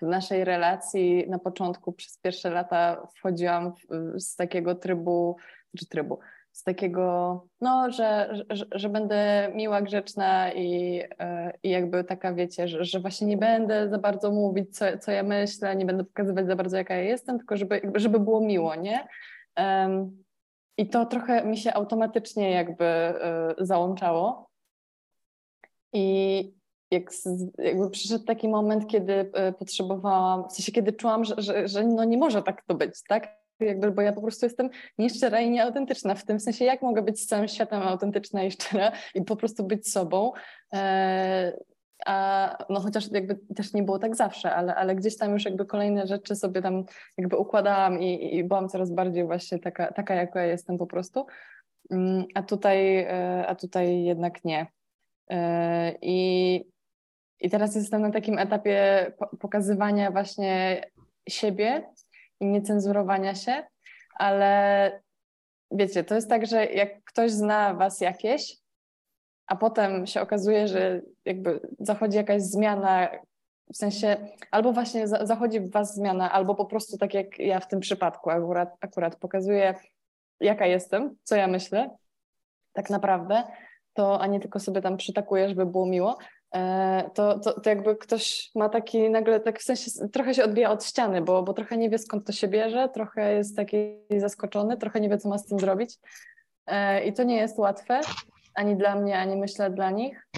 w naszej relacji na początku przez pierwsze lata wchodziłam z takiego trybu, czy trybu, z takiego, no, że, że, że będę miła, grzeczna i, e, i jakby taka, wiecie, że, że właśnie nie będę za bardzo mówić, co, co ja myślę, nie będę pokazywać za bardzo, jaka ja jestem, tylko żeby, żeby było miło, nie? Um, I to trochę mi się automatycznie jakby y, załączało. I jak, jakby przyszedł taki moment, kiedy y, potrzebowałam, w sensie kiedy czułam, że, że, że no nie może tak to być, tak? jakby, bo ja po prostu jestem nieszczera i nieautentyczna. W tym sensie, jak mogę być z całym światem autentyczna i szczera i po prostu być sobą. E, a no chociaż jakby też nie było tak zawsze, ale, ale gdzieś tam już jakby kolejne rzeczy sobie tam jakby układałam i, i byłam coraz bardziej właśnie taka, taka jaka ja jestem po prostu. Mm, a tutaj, e, a tutaj jednak nie. E, I, I teraz jestem na takim etapie pokazywania właśnie siebie i niecenzurowania się, ale wiecie, to jest tak, że jak ktoś zna was jakieś, a potem się okazuje, że jakby zachodzi jakaś zmiana, w sensie albo właśnie zachodzi w was zmiana, albo po prostu tak jak ja w tym przypadku akurat, akurat pokazuję, jaka jestem, co ja myślę, tak naprawdę, to a nie tylko sobie tam przytakuję, żeby było miło, to, to, to jakby ktoś ma taki nagle, tak w sensie trochę się odbija od ściany, bo, bo trochę nie wie skąd to się bierze, trochę jest taki zaskoczony, trochę nie wie co ma z tym zrobić e, i to nie jest łatwe, ani dla mnie, ani myślę dla nich,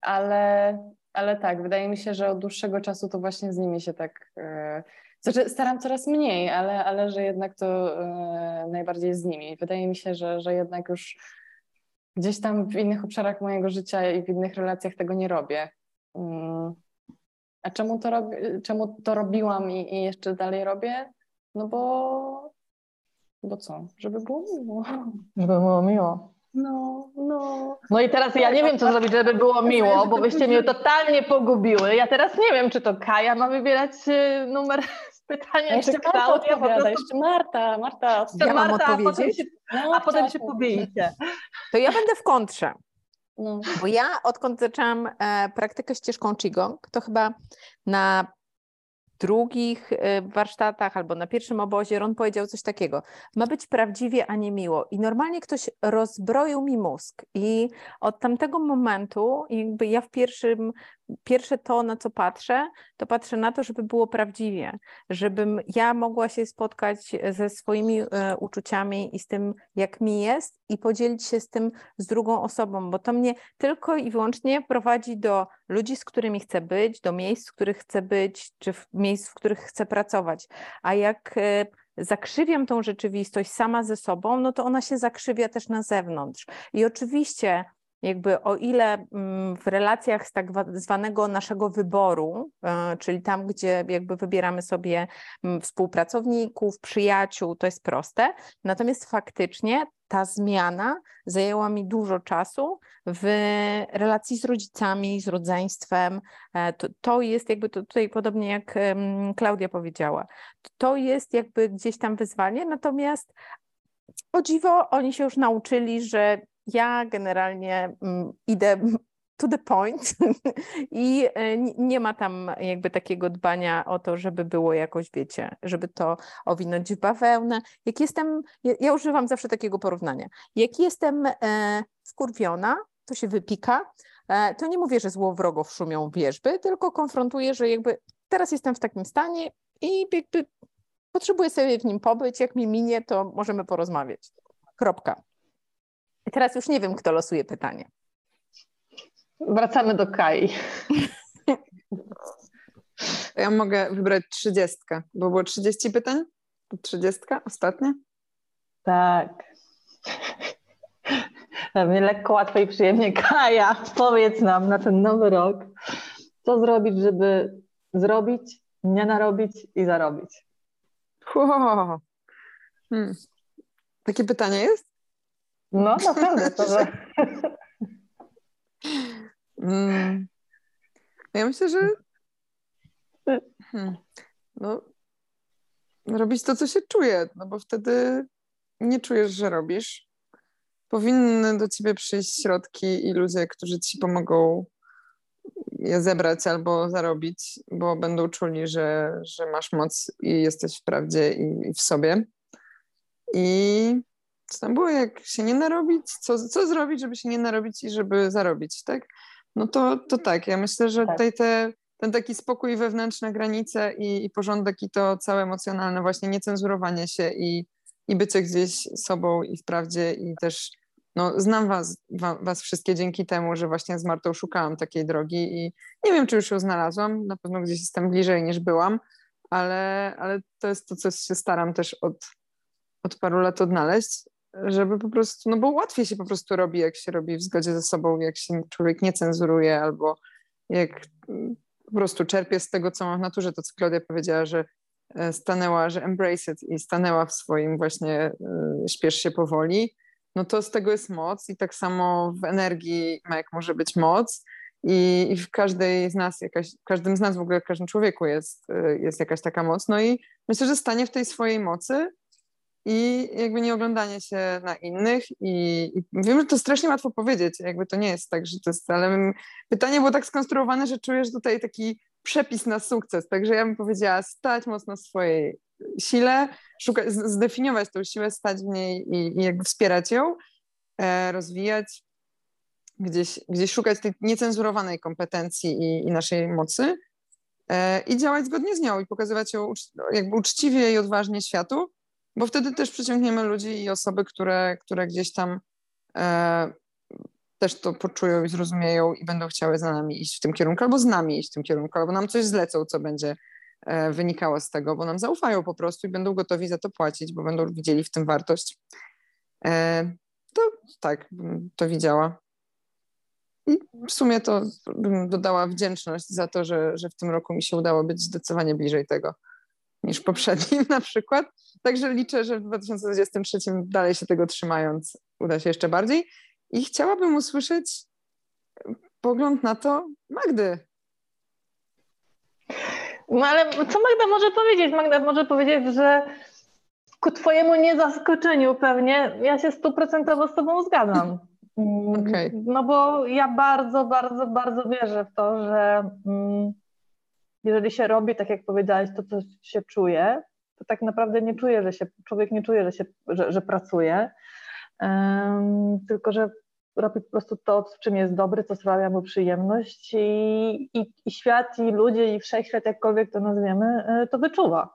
ale, ale tak, wydaje mi się, że od dłuższego czasu to właśnie z nimi się tak e, znaczy, staram coraz mniej, ale, ale że jednak to e, najbardziej z nimi. Wydaje mi się, że, że jednak już gdzieś tam w innych obszarach mojego życia i w innych relacjach tego nie robię. Mm. A czemu to, robi, czemu to robiłam i, i jeszcze dalej robię? No bo, bo co? Żeby było miło. Żeby było miło. No, no. No i teraz ja nie wiem, co zrobić, żeby było miło, bo byście mnie totalnie pogubiły. Ja teraz nie wiem, czy to Kaja ma wybierać y, numer pytania, jeszcze czy Marta po prostu... jeszcze Marta, Marta. Ja mam Marta, odpowiedzieć? A potem się, No, a potem się pobijcie. To ja będę w kontrze. No. Bo ja odkąd zaczęłam e, praktykę ścieżką Qigong, to chyba na drugich e, warsztatach albo na pierwszym obozie Ron powiedział coś takiego. Ma być prawdziwie, a nie miło. I normalnie ktoś rozbroił mi mózg. I od tamtego momentu, jakby ja w pierwszym, pierwsze to, na co patrzę, to patrzę na to, żeby było prawdziwie, żebym ja mogła się spotkać ze swoimi e, uczuciami i z tym, jak mi jest, i podzielić się z tym z drugą osobą, bo to mnie tylko i wyłącznie prowadzi do ludzi, z którymi chcę być, do miejsc, w których chcę być, czy w miejsc, w których chcę pracować. A jak e, zakrzywiam tą rzeczywistość sama ze sobą, no to ona się zakrzywia też na zewnątrz. I oczywiście jakby o ile mm, w relacjach z tak zwanego naszego wyboru, e, czyli tam, gdzie jakby wybieramy sobie mm, współpracowników, przyjaciół, to jest proste, natomiast faktycznie ta zmiana zajęła mi dużo czasu w relacji z rodzicami, z rodzeństwem. E, to, to jest jakby to tutaj podobnie jak Klaudia powiedziała, to jest jakby gdzieś tam wyzwanie, natomiast o dziwo oni się już nauczyli, że ja generalnie mm, idę to the point i e, nie ma tam jakby takiego dbania o to, żeby było jakoś, wiecie, żeby to owinąć w bawełnę. Jak jestem, ja, używam zawsze takiego porównania. Jak jestem e, wkurwiona, to się wypika, e, to nie mówię, że złowrogów szumią wierzby, tylko konfrontuję, że jakby teraz jestem w takim stanie i jakby potrzebuję sobie w nim pobyć, jak mi minie, to możemy porozmawiać. Kropka. I teraz już nie wiem, kto losuje pytanie. Wracamy do Kai. Ja mogę wybrać trzydziestkę, bo było 30 pytań? Trzydziestka? Ostatnia? Tak. Mnie lekko, łatwo i przyjemnie. Kaja, powiedz nam na ten nowy rok, co zrobić, żeby zrobić, nie narobić i zarobić? Wow. Hmm. Takie pytanie jest? No, naprawdę. To, że... Mm. Ja myślę, że hmm. no, robić to, co się czuje, no bo wtedy nie czujesz, że robisz. Powinny do ciebie przyjść środki i ludzie, którzy ci pomogą je zebrać albo zarobić, bo będą czuli, że, że masz moc i jesteś w prawdzie i, i w sobie. I co tam było, jak się nie narobić, co, co zrobić, żeby się nie narobić i żeby zarobić, tak? No to, to tak, ja myślę, że tak. tutaj te, ten taki spokój, wewnętrzne granice i, i porządek i to całe emocjonalne właśnie niecenzurowanie się i, i bycie gdzieś sobą i w prawdzie i też no, znam was, wa, was wszystkie dzięki temu, że właśnie z Martą szukałam takiej drogi i nie wiem, czy już ją znalazłam, na pewno gdzieś jestem bliżej niż byłam, ale, ale to jest to, co się staram też od, od paru lat odnaleźć, żeby po prostu, no bo łatwiej się po prostu robi, jak się robi w zgodzie ze sobą, jak się człowiek nie cenzuruje albo jak mm, po prostu czerpie z tego, co ma w naturze, to co Klaudia powiedziała, że e, stanęła, że embrace it i stanęła w swoim właśnie y, śpiesz się powoli, no to z tego jest moc i tak samo w energii Mek może być moc i, i, w każdej z nas, jakaś, w każdym z nas w ogóle, w każdym człowieku jest, y, jest jakaś taka moc, no i myślę, że stanie w tej swojej mocy i jakby nie oglądanie się na innych i, i, wiem, że to strasznie łatwo powiedzieć, jakby to nie jest tak, że to jest, ale pytanie było tak skonstruowane, że czujesz tutaj taki przepis na sukces, także ja bym powiedziała stać mocno w swojej sile, szukać, zdefiniować tą siłę, stać w niej i, i jakby wspierać ją, e, rozwijać, gdzieś, gdzieś szukać tej niecenzurowanej kompetencji i, i naszej mocy e, i działać zgodnie z nią i pokazywać ją jakby uczciwie i odważnie światu, bo wtedy też przyciągniemy ludzi i osoby, które, które gdzieś tam e, też to poczują i zrozumieją i będą chciały za nami iść w tym kierunku, albo z nami iść w tym kierunku, albo nam coś zlecą, co będzie e, wynikało z tego, bo nam zaufają po prostu i będą gotowi za to płacić, bo będą widzieli w tym wartość. E, to tak, to widziała. I w sumie to bym dodała wdzięczność za to, że, że w tym roku mi się udało być zdecydowanie bliżej tego niż poprzednim na przykład. Także liczę, że w 2023 dalej się tego trzymając uda się jeszcze bardziej. I chciałabym usłyszeć pogląd na to Magdy. No ale co Magda może powiedzieć? Magda może powiedzieć, że ku twojemu niezaskoczeniu pewnie ja się stuprocentowo z tobą zgadzam. Okay. No bo ja bardzo, bardzo, bardzo wierzę w to, że mm, jeżeli się robi, tak jak powiedziałaś, to co się czuje, to tak naprawdę nie czuje, że się, człowiek nie czuje, że, się, że, że pracuje, um, tylko że robi po prostu to, w czym jest dobry, co sprawia mu przyjemność i, i, i świat, i ludzie, i wszechświat, jakkolwiek to nazwiemy, e, to wyczuwa.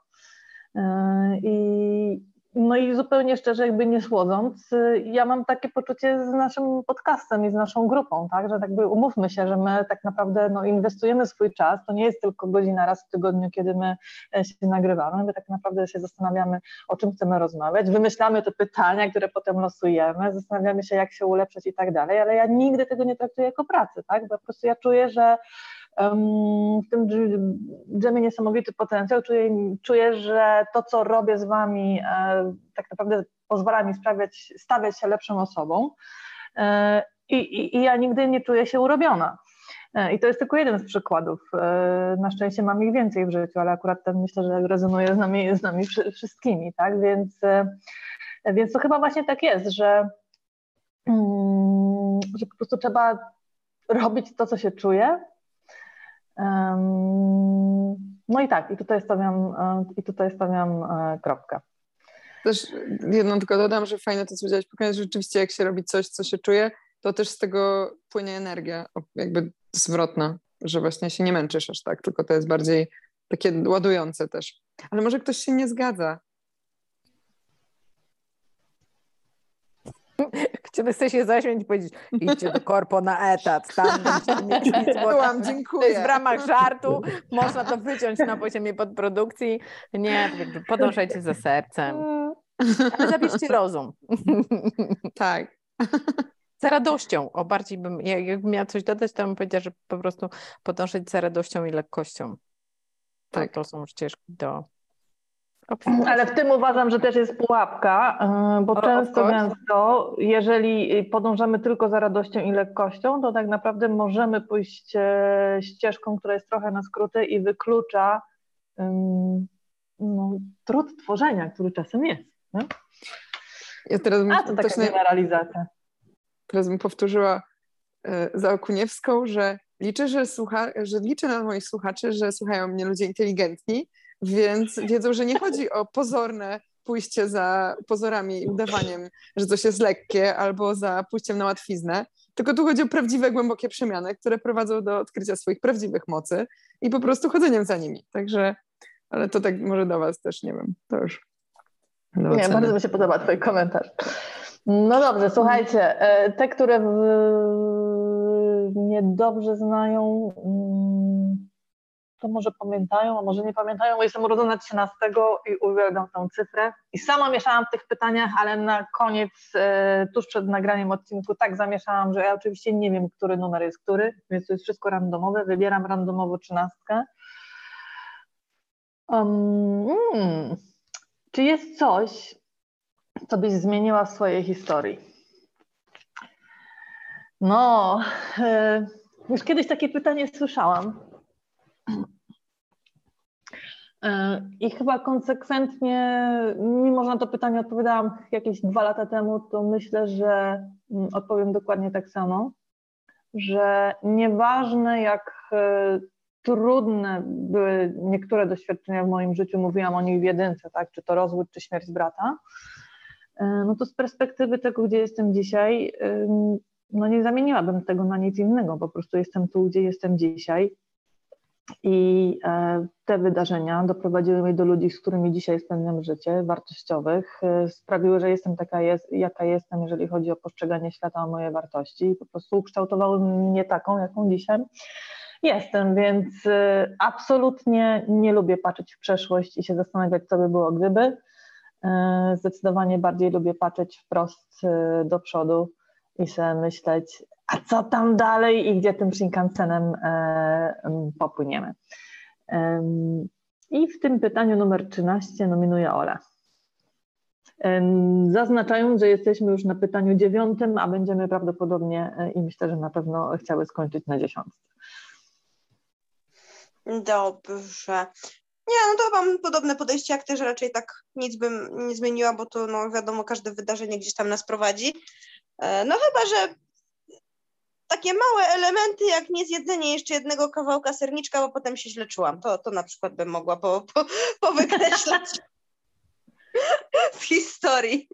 E, I, no i zupełnie szczerze, jakby nie słodząc, y, ja mam takie poczucie z naszym podcastem i z naszą grupą, tak, że jakby umówmy się, że my tak naprawdę no, inwestujemy swój czas, to nie jest tylko godzina raz w tygodniu, kiedy my e, się nagrywamy, my tak naprawdę się zastanawiamy, o czym chcemy rozmawiać, wymyślamy te pytania, które potem losujemy, zastanawiamy się, jak się ulepszyć i tak dalej, ale ja nigdy tego nie traktuję jako pracy, tak, bo po prostu ja czuję, że w tym dżemie niesamowity potencjał. Czuję, czuję, że to, co robię z Wami, e, tak naprawdę pozwala mi sprawiać, stawiać się lepszą osobą. E, I, i, I ja nigdy nie czuję się urobiona. E, I to jest tylko jeden z przykładów. Na szczęście mam ich więcej w życiu, ale akurat ten myślę, że rezonuje z nami, z nami wszystkimi, tak? Więc, więc to chyba właśnie tak jest, że, mm, że po prostu trzeba robić to, co się czuje, no i tak, i tutaj stawiam, e, i tutaj stawiam e, kropkę. Też jedną tylko dodam, że fajne to, co powiedziałeś, pokazać, że rzeczywiście jak się robi coś, co się czuje, to też z tego płynie energia, jakby zwrotna, że właśnie się nie męczysz aż tak, tylko to jest bardziej takie ładujące też. Ale może ktoś się nie zgadza Czy chce się zaśmiać i powiedzieć, idźcie do korpo na etat, tam będziecie mieć Byłam, dziękuję. To jest w ramach żartu, można to wyciąć na poziomie podprodukcji. Nie, podążajcie za sercem. Ale zabierzcie rozum. Tak. Za radością. O, bardziej bym, jakbym miała coś dodać, to bym powiedziała, że po prostu podążać za radością i lekkością. Tak. To, to są ścieżki do ale w tym uważam, że też jest pułapka, y, bo o, często gęsto, jeżeli podążamy tylko za radością i lekkością, to tak naprawdę możemy pójść e, ścieżką, która jest trochę na skróty i wyklucza no, trud tworzenia, który czasem jest. Nie? Ja teraz A to taka generalizacja. Teraz bym powtórzyła e, za Okuniewską, że liczę, że, słucha, że liczę na moich słuchaczy, że słuchają mnie ludzie inteligentni, więc wiedzą, że nie chodzi o pozorne pójście za pozorami i udawaniem, że coś jest lekkie, albo za pójściem na łatwiznę, tylko tu chodzi o prawdziwe, głębokie przemiany, które prowadzą do odkrycia swoich prawdziwych mocy i po prostu chodzeniem za nimi. Także, ale to tak może do Was też, nie wiem, to już. Nie, bardzo mi się podoba Twój komentarz. No dobrze, słuchajcie, e, te, które mnie dobrze znają, mm, to może pamiętają, a może nie pamiętają, bo jestem urodzona 13 i uwielbiam tą cyfrę. I sama mieszałam w tych pytaniach, ale na koniec, e, tuż przed nagraniem odcinku, tak zamieszałam, że ja oczywiście nie wiem, który numer jest który, więc to jest wszystko randomowe. Wybieram randomowo 13. Um, mm, czy jest coś, co byś zmieniła w swojej historii? No, e, już kiedyś takie pytanie słyszałam. E, I chyba konsekwentnie, mimo że na to pytanie odpowiadałam jakieś dwa lata temu, to myślę, że mm, odpowiem dokładnie tak samo, że nieważne jak e, trudne były niektóre doświadczenia w moim życiu, mówiłam o nich w jedynce, tak, czy to rozwód, czy śmierć brata, e, no to z perspektywy tego, gdzie jestem dzisiaj, no nie zamieniłabym tego na nic innego, po prostu jestem tu, gdzie jestem dzisiaj i e, te wydarzenia doprowadziły mnie do ludzi, z którymi dzisiaj spędzam życie, wartościowych, e, sprawiły, że jestem taka, jest, jaka jestem, jeżeli chodzi o postrzeganie świata, o moje wartości po prostu ukształtowały mnie taką, jaką dzisiaj jestem, więc e, absolutnie nie lubię patrzeć w przeszłość i się zastanawiać, co by było gdyby. Zdecydowanie bardziej lubię patrzeć wprost do przodu i sobie myśleć, a co tam dalej i gdzie tym Shinkansenem e, popłyniemy. I w tym pytaniu numer 13 nominuję Ola. Zaznaczając, że jesteśmy już na pytaniu dziewiątym, a będziemy prawdopodobnie e, i myślę, że na pewno chciały skończyć na dziesiątce. Dobrze. Nie, no to mam podobne podejście jak ty, że raczej tak nic bym nie zmieniła, bo to no wiadomo, każde wydarzenie gdzieś tam nas prowadzi. E, no chyba, że takie małe elementy, jak nie zjedzenie jeszcze jednego kawałka serniczka, bo potem się źle czułam. To, to na przykład bym mogła po, po, z historii.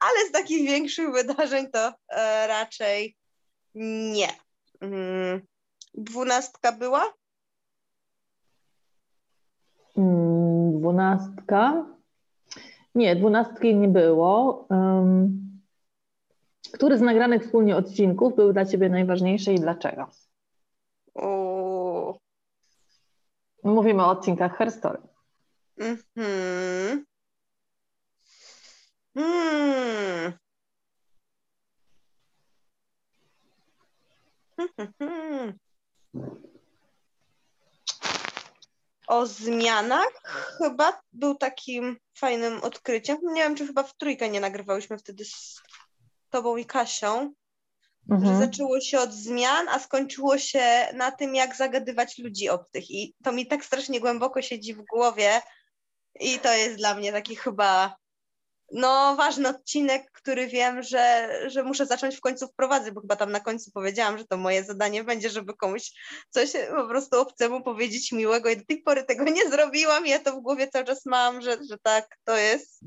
Ale z takich większych wydarzeń to e, raczej nie. Mm, dwunastka była? Mm, dwunastka? Nie, dwunastki nie było. Um, który z nagranych wspólnie odcinków był dla Ciebie najważniejszy i dlaczego? O... Mówimy o odcinkach Herstory. Mhm. Hmm. O zmianach chyba był takim fajnym odkryciem. Nie wiem, czy chyba w trójkę nie nagrywałyśmy wtedy z tobą i Kasią, mhm. że zaczęło się od zmian, a skończyło się na tym, jak zagadywać ludzi obcych. I to mi tak strasznie głęboko siedzi w głowie. I to jest dla mnie taki chyba no, ważny odcinek, który wiem, że, że muszę zacząć w końcu wprowadzać, bo chyba tam na końcu powiedziałam, że to moje zadanie będzie, żeby komuś coś po prostu obcemu powiedzieć miłego i do tej pory tego nie zrobiłam. Ja to w głowie cały czas mam, że, że tak, to jest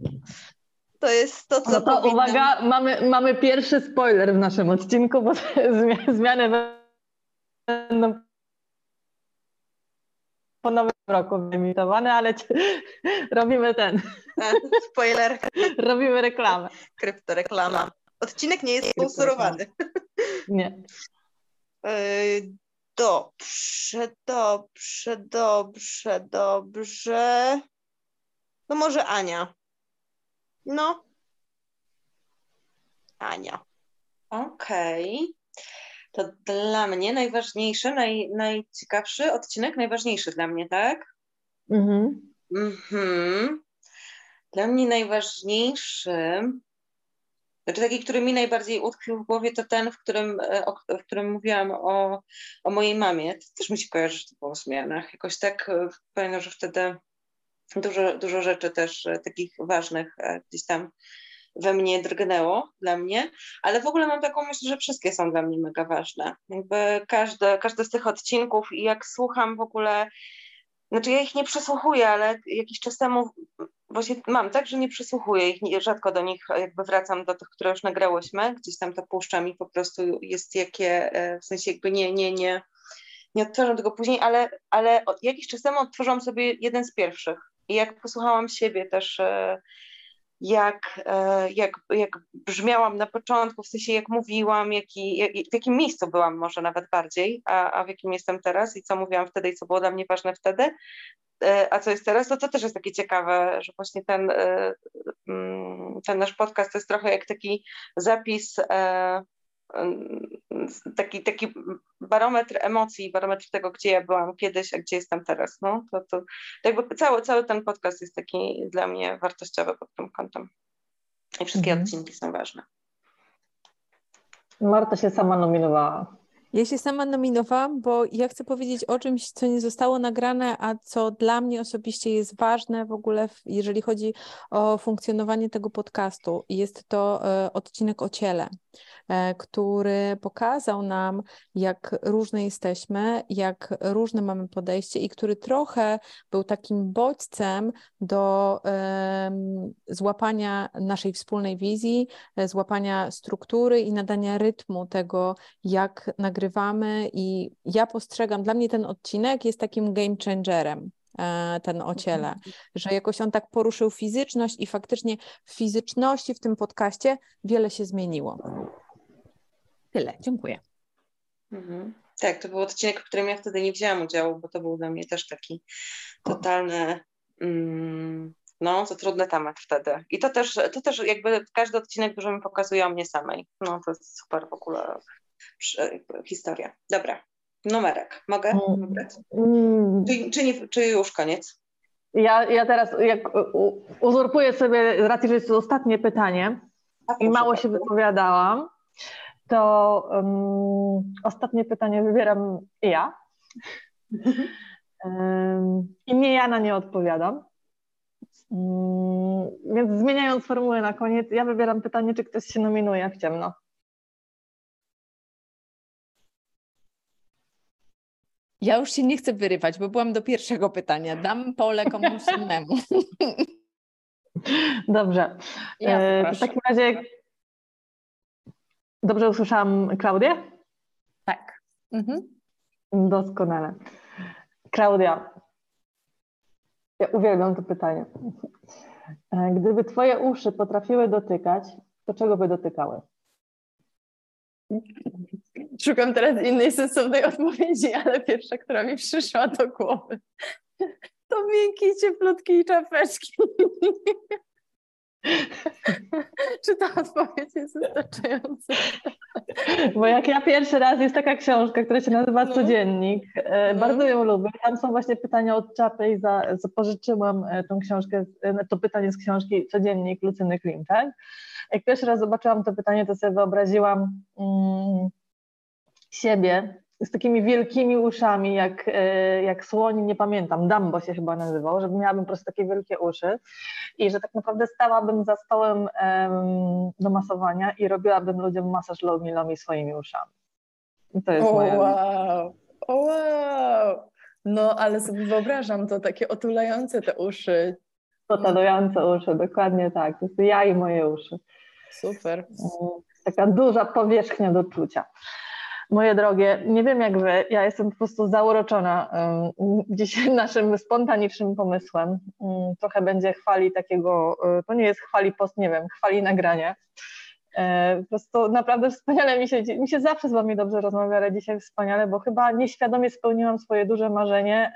to jest to, co no to uwaga, mamy, mamy pierwszy spoiler w naszym odcinku, bo zmiany będą po nowym roku wyemitowane, ale robimy ten. Spoiler. robimy reklamę. Kryptoreklama. Odcinek nie jest sponsorowany. Nie. E, dobrze, dobrze, dobrze, dobrze. No może Ania. No. Ania. Okej. Okay. To dla mnie najważniejszy, naj, najciekawszy odcinek, najważniejszy dla mnie, tak? Mhm. Mhm. Dla mnie najważniejszy, znaczy taki, który mi najbardziej utkwił w głowie, to ten, w którym, e, o, w którym mówiłam o, o mojej mamie. To też mi się kojarzy, że to było o zmianach. Jakoś tak e, pamiętam, że wtedy dużo, dużo rzeczy też e, takich ważnych e, gdzieś tam we mnie drgnęło dla mnie, ale w ogóle mam taką myśl, że wszystkie są dla mnie mega ważne. Jakby każde, każdy z tych odcinków i jak słucham w ogóle, znaczy ja ich nie przesłuchuję, ale jakiś czas temu właśnie mam tak, że nie przesłuchuję ich, rzadko do nich jakby wracam do tych, które już nagrałyśmy, gdzieś tam to puszczam i po prostu jest jakie, e, w sensie jakby nie, nie, nie, nie odtwarzam tego później, ale, ale jakiś czas temu odtworzyłam sobie jeden z pierwszych i jak posłuchałam siebie też, e, jak, e, jak, jak brzmiałam na początku, w sensie jak mówiłam, jaki, jak, w jakim miejscu byłam może nawet bardziej, a, a w jakim jestem teraz i co mówiłam wtedy i co było dla mnie ważne wtedy, e, a co jest teraz, to to też jest takie ciekawe, że właśnie ten, mm, ten nasz podcast to jest trochę jak taki zapis taki, taki barometr emocji, barometr tego, gdzie ja byłam kiedyś, a gdzie jestem teraz. No, to, to jakby cały, cały ten podcast jest taki dla mnie wartościowy pod tym kątem. I wszystkie mhm. odcinki są ważne. Marta się sama nominowała. Ja się sama nominowałam, bo ja chcę powiedzieć o czymś, co nie zostało nagrane, a co dla mnie osobiście jest ważne w ogóle, jeżeli chodzi o funkcjonowanie tego podcastu. Jest to e, odcinek o ciele. E, który pokazał nam, jak różne jesteśmy, jak różne mamy podejście i który trochę był takim bodźcem do złapania naszej wspólnej wizji, e, złapania struktury i nadania rytmu tego, jak nagrywamy. I ja postrzegam, dla mnie ten odcinek jest takim game changerem e, ten o ciele, mhm. że jakoś on tak poruszył fizyczność i faktycznie w fizyczności w tym podcaście wiele się zmieniło. Tyle, dziękuję. Mhm. Tak, to był odcinek, w którym ja wtedy nie wzięłam udziału, bo to był dla mnie też taki totalny, mm, no, to trudny temat wtedy. I to też, to też jakby każdy odcinek dużo mi pokazuje o mnie samej. No, to jest super w ogóle historia. Dobra, numerek. Mogę mm. wybrać? Mm. Czy, czy, nie, czy już koniec? Ja, ja teraz jak uzurpuję sobie, z racji, że jest to ostatnie pytanie i mało się wypowiadałam, to um, ostatnie pytanie wybieram ja. um, I nie ja na nie odpowiadam. Um, więc zmieniając formułę na koniec, ja wybieram pytanie, czy ktoś się nominuje w ciemno. Ja już się nie chcę wyrywać, bo byłam do pierwszego pytania. Dam pole komuś innemu. Dobrze. Ja e, w takim razie Dobrze usłyszałam Klaudię? Tak. Mhm. Doskonale. Klaudia, ja uwielbiam to pytanie. E, gdyby Twoje uszy potrafiły dotykać, to czego by dotykały? Szukam teraz innej sensownej odpowiedzi, ale pierwsza, która mi przyszła do głowy, to miękkie, cieplutkie czapeczki. Czy ta odpowiedź jest wystarczająca? Bo jak ja pierwszy raz, jest taka książka, która się nazywa no. Codziennik. E, no. Bardzo ją lubię. Tam są właśnie pytania od czapy i za, za pożyczyłam e, tą książkę, e, to pytanie z książki Codziennik Lucyny Klimczak. Jak pierwszy raz zobaczyłam to pytanie, to sobie wyobraziłam mm, siebie z takimi wielkimi uszami, jak, e, jak słoń, nie pamiętam, Dumbo się chyba nazywał, żeby miałabym po prostu takie wielkie uszy i że tak naprawdę stałabym za stołem um, do masowania i robiłabym ludziom masaż lomi lomi swoimi uszami. I to jest oh, moje... wow, oh, wow. No, ale sobie wyobrażam to takie otulające te uszy. Otulające uszy, dokładnie tak. To jest ja i moje uszy. Super. Taka duża powierzchnia do czucia. Moje drogie, nie wiem jak wy, ja jestem po prostu zauroczona dzisiaj naszym spontanicznym pomysłem. Um, trochę będzie chwali takiego, um, to nie jest chwali post, nie wiem, chwali nagrania. E, po prostu naprawdę wspaniale mi się, mi się zawsze z wami dobrze rozmawia, ale dzisiaj wspaniale, bo chyba nieświadomie spełniłam swoje duże marzenie,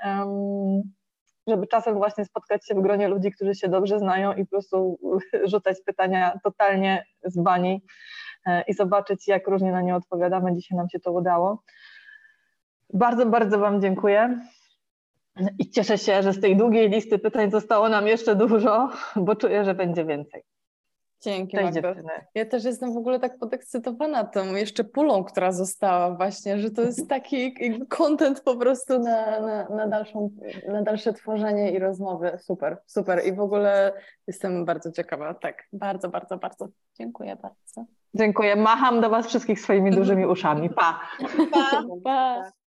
żeby czasem właśnie spotkać się w gronie ludzi, którzy się dobrze znają i po prostu rzucać pytania totalnie z bani E, i zobaczyć, jak różnie na nie odpowiadamy. Dzisiaj nam się to udało. Bardzo, bardzo Wam dziękuję. I cieszę się, że z tej długiej listy pytań zostało nam jeszcze dużo, bo czuję, że będzie więcej. Dzięki, Ja też jestem w ogóle tak podekscytowana tą jeszcze pulą, która została właśnie, że to jest taki content po prostu na, na, na, dalszą, na dalsze tworzenie i rozmowy. Super, super. I w ogóle jestem bardzo ciekawa. Tak, bardzo, bardzo, bardzo. Dziękuję bardzo. Dziękuję. Macham do Was wszystkich swoimi dużymi uszami. Pa. Pa. pa.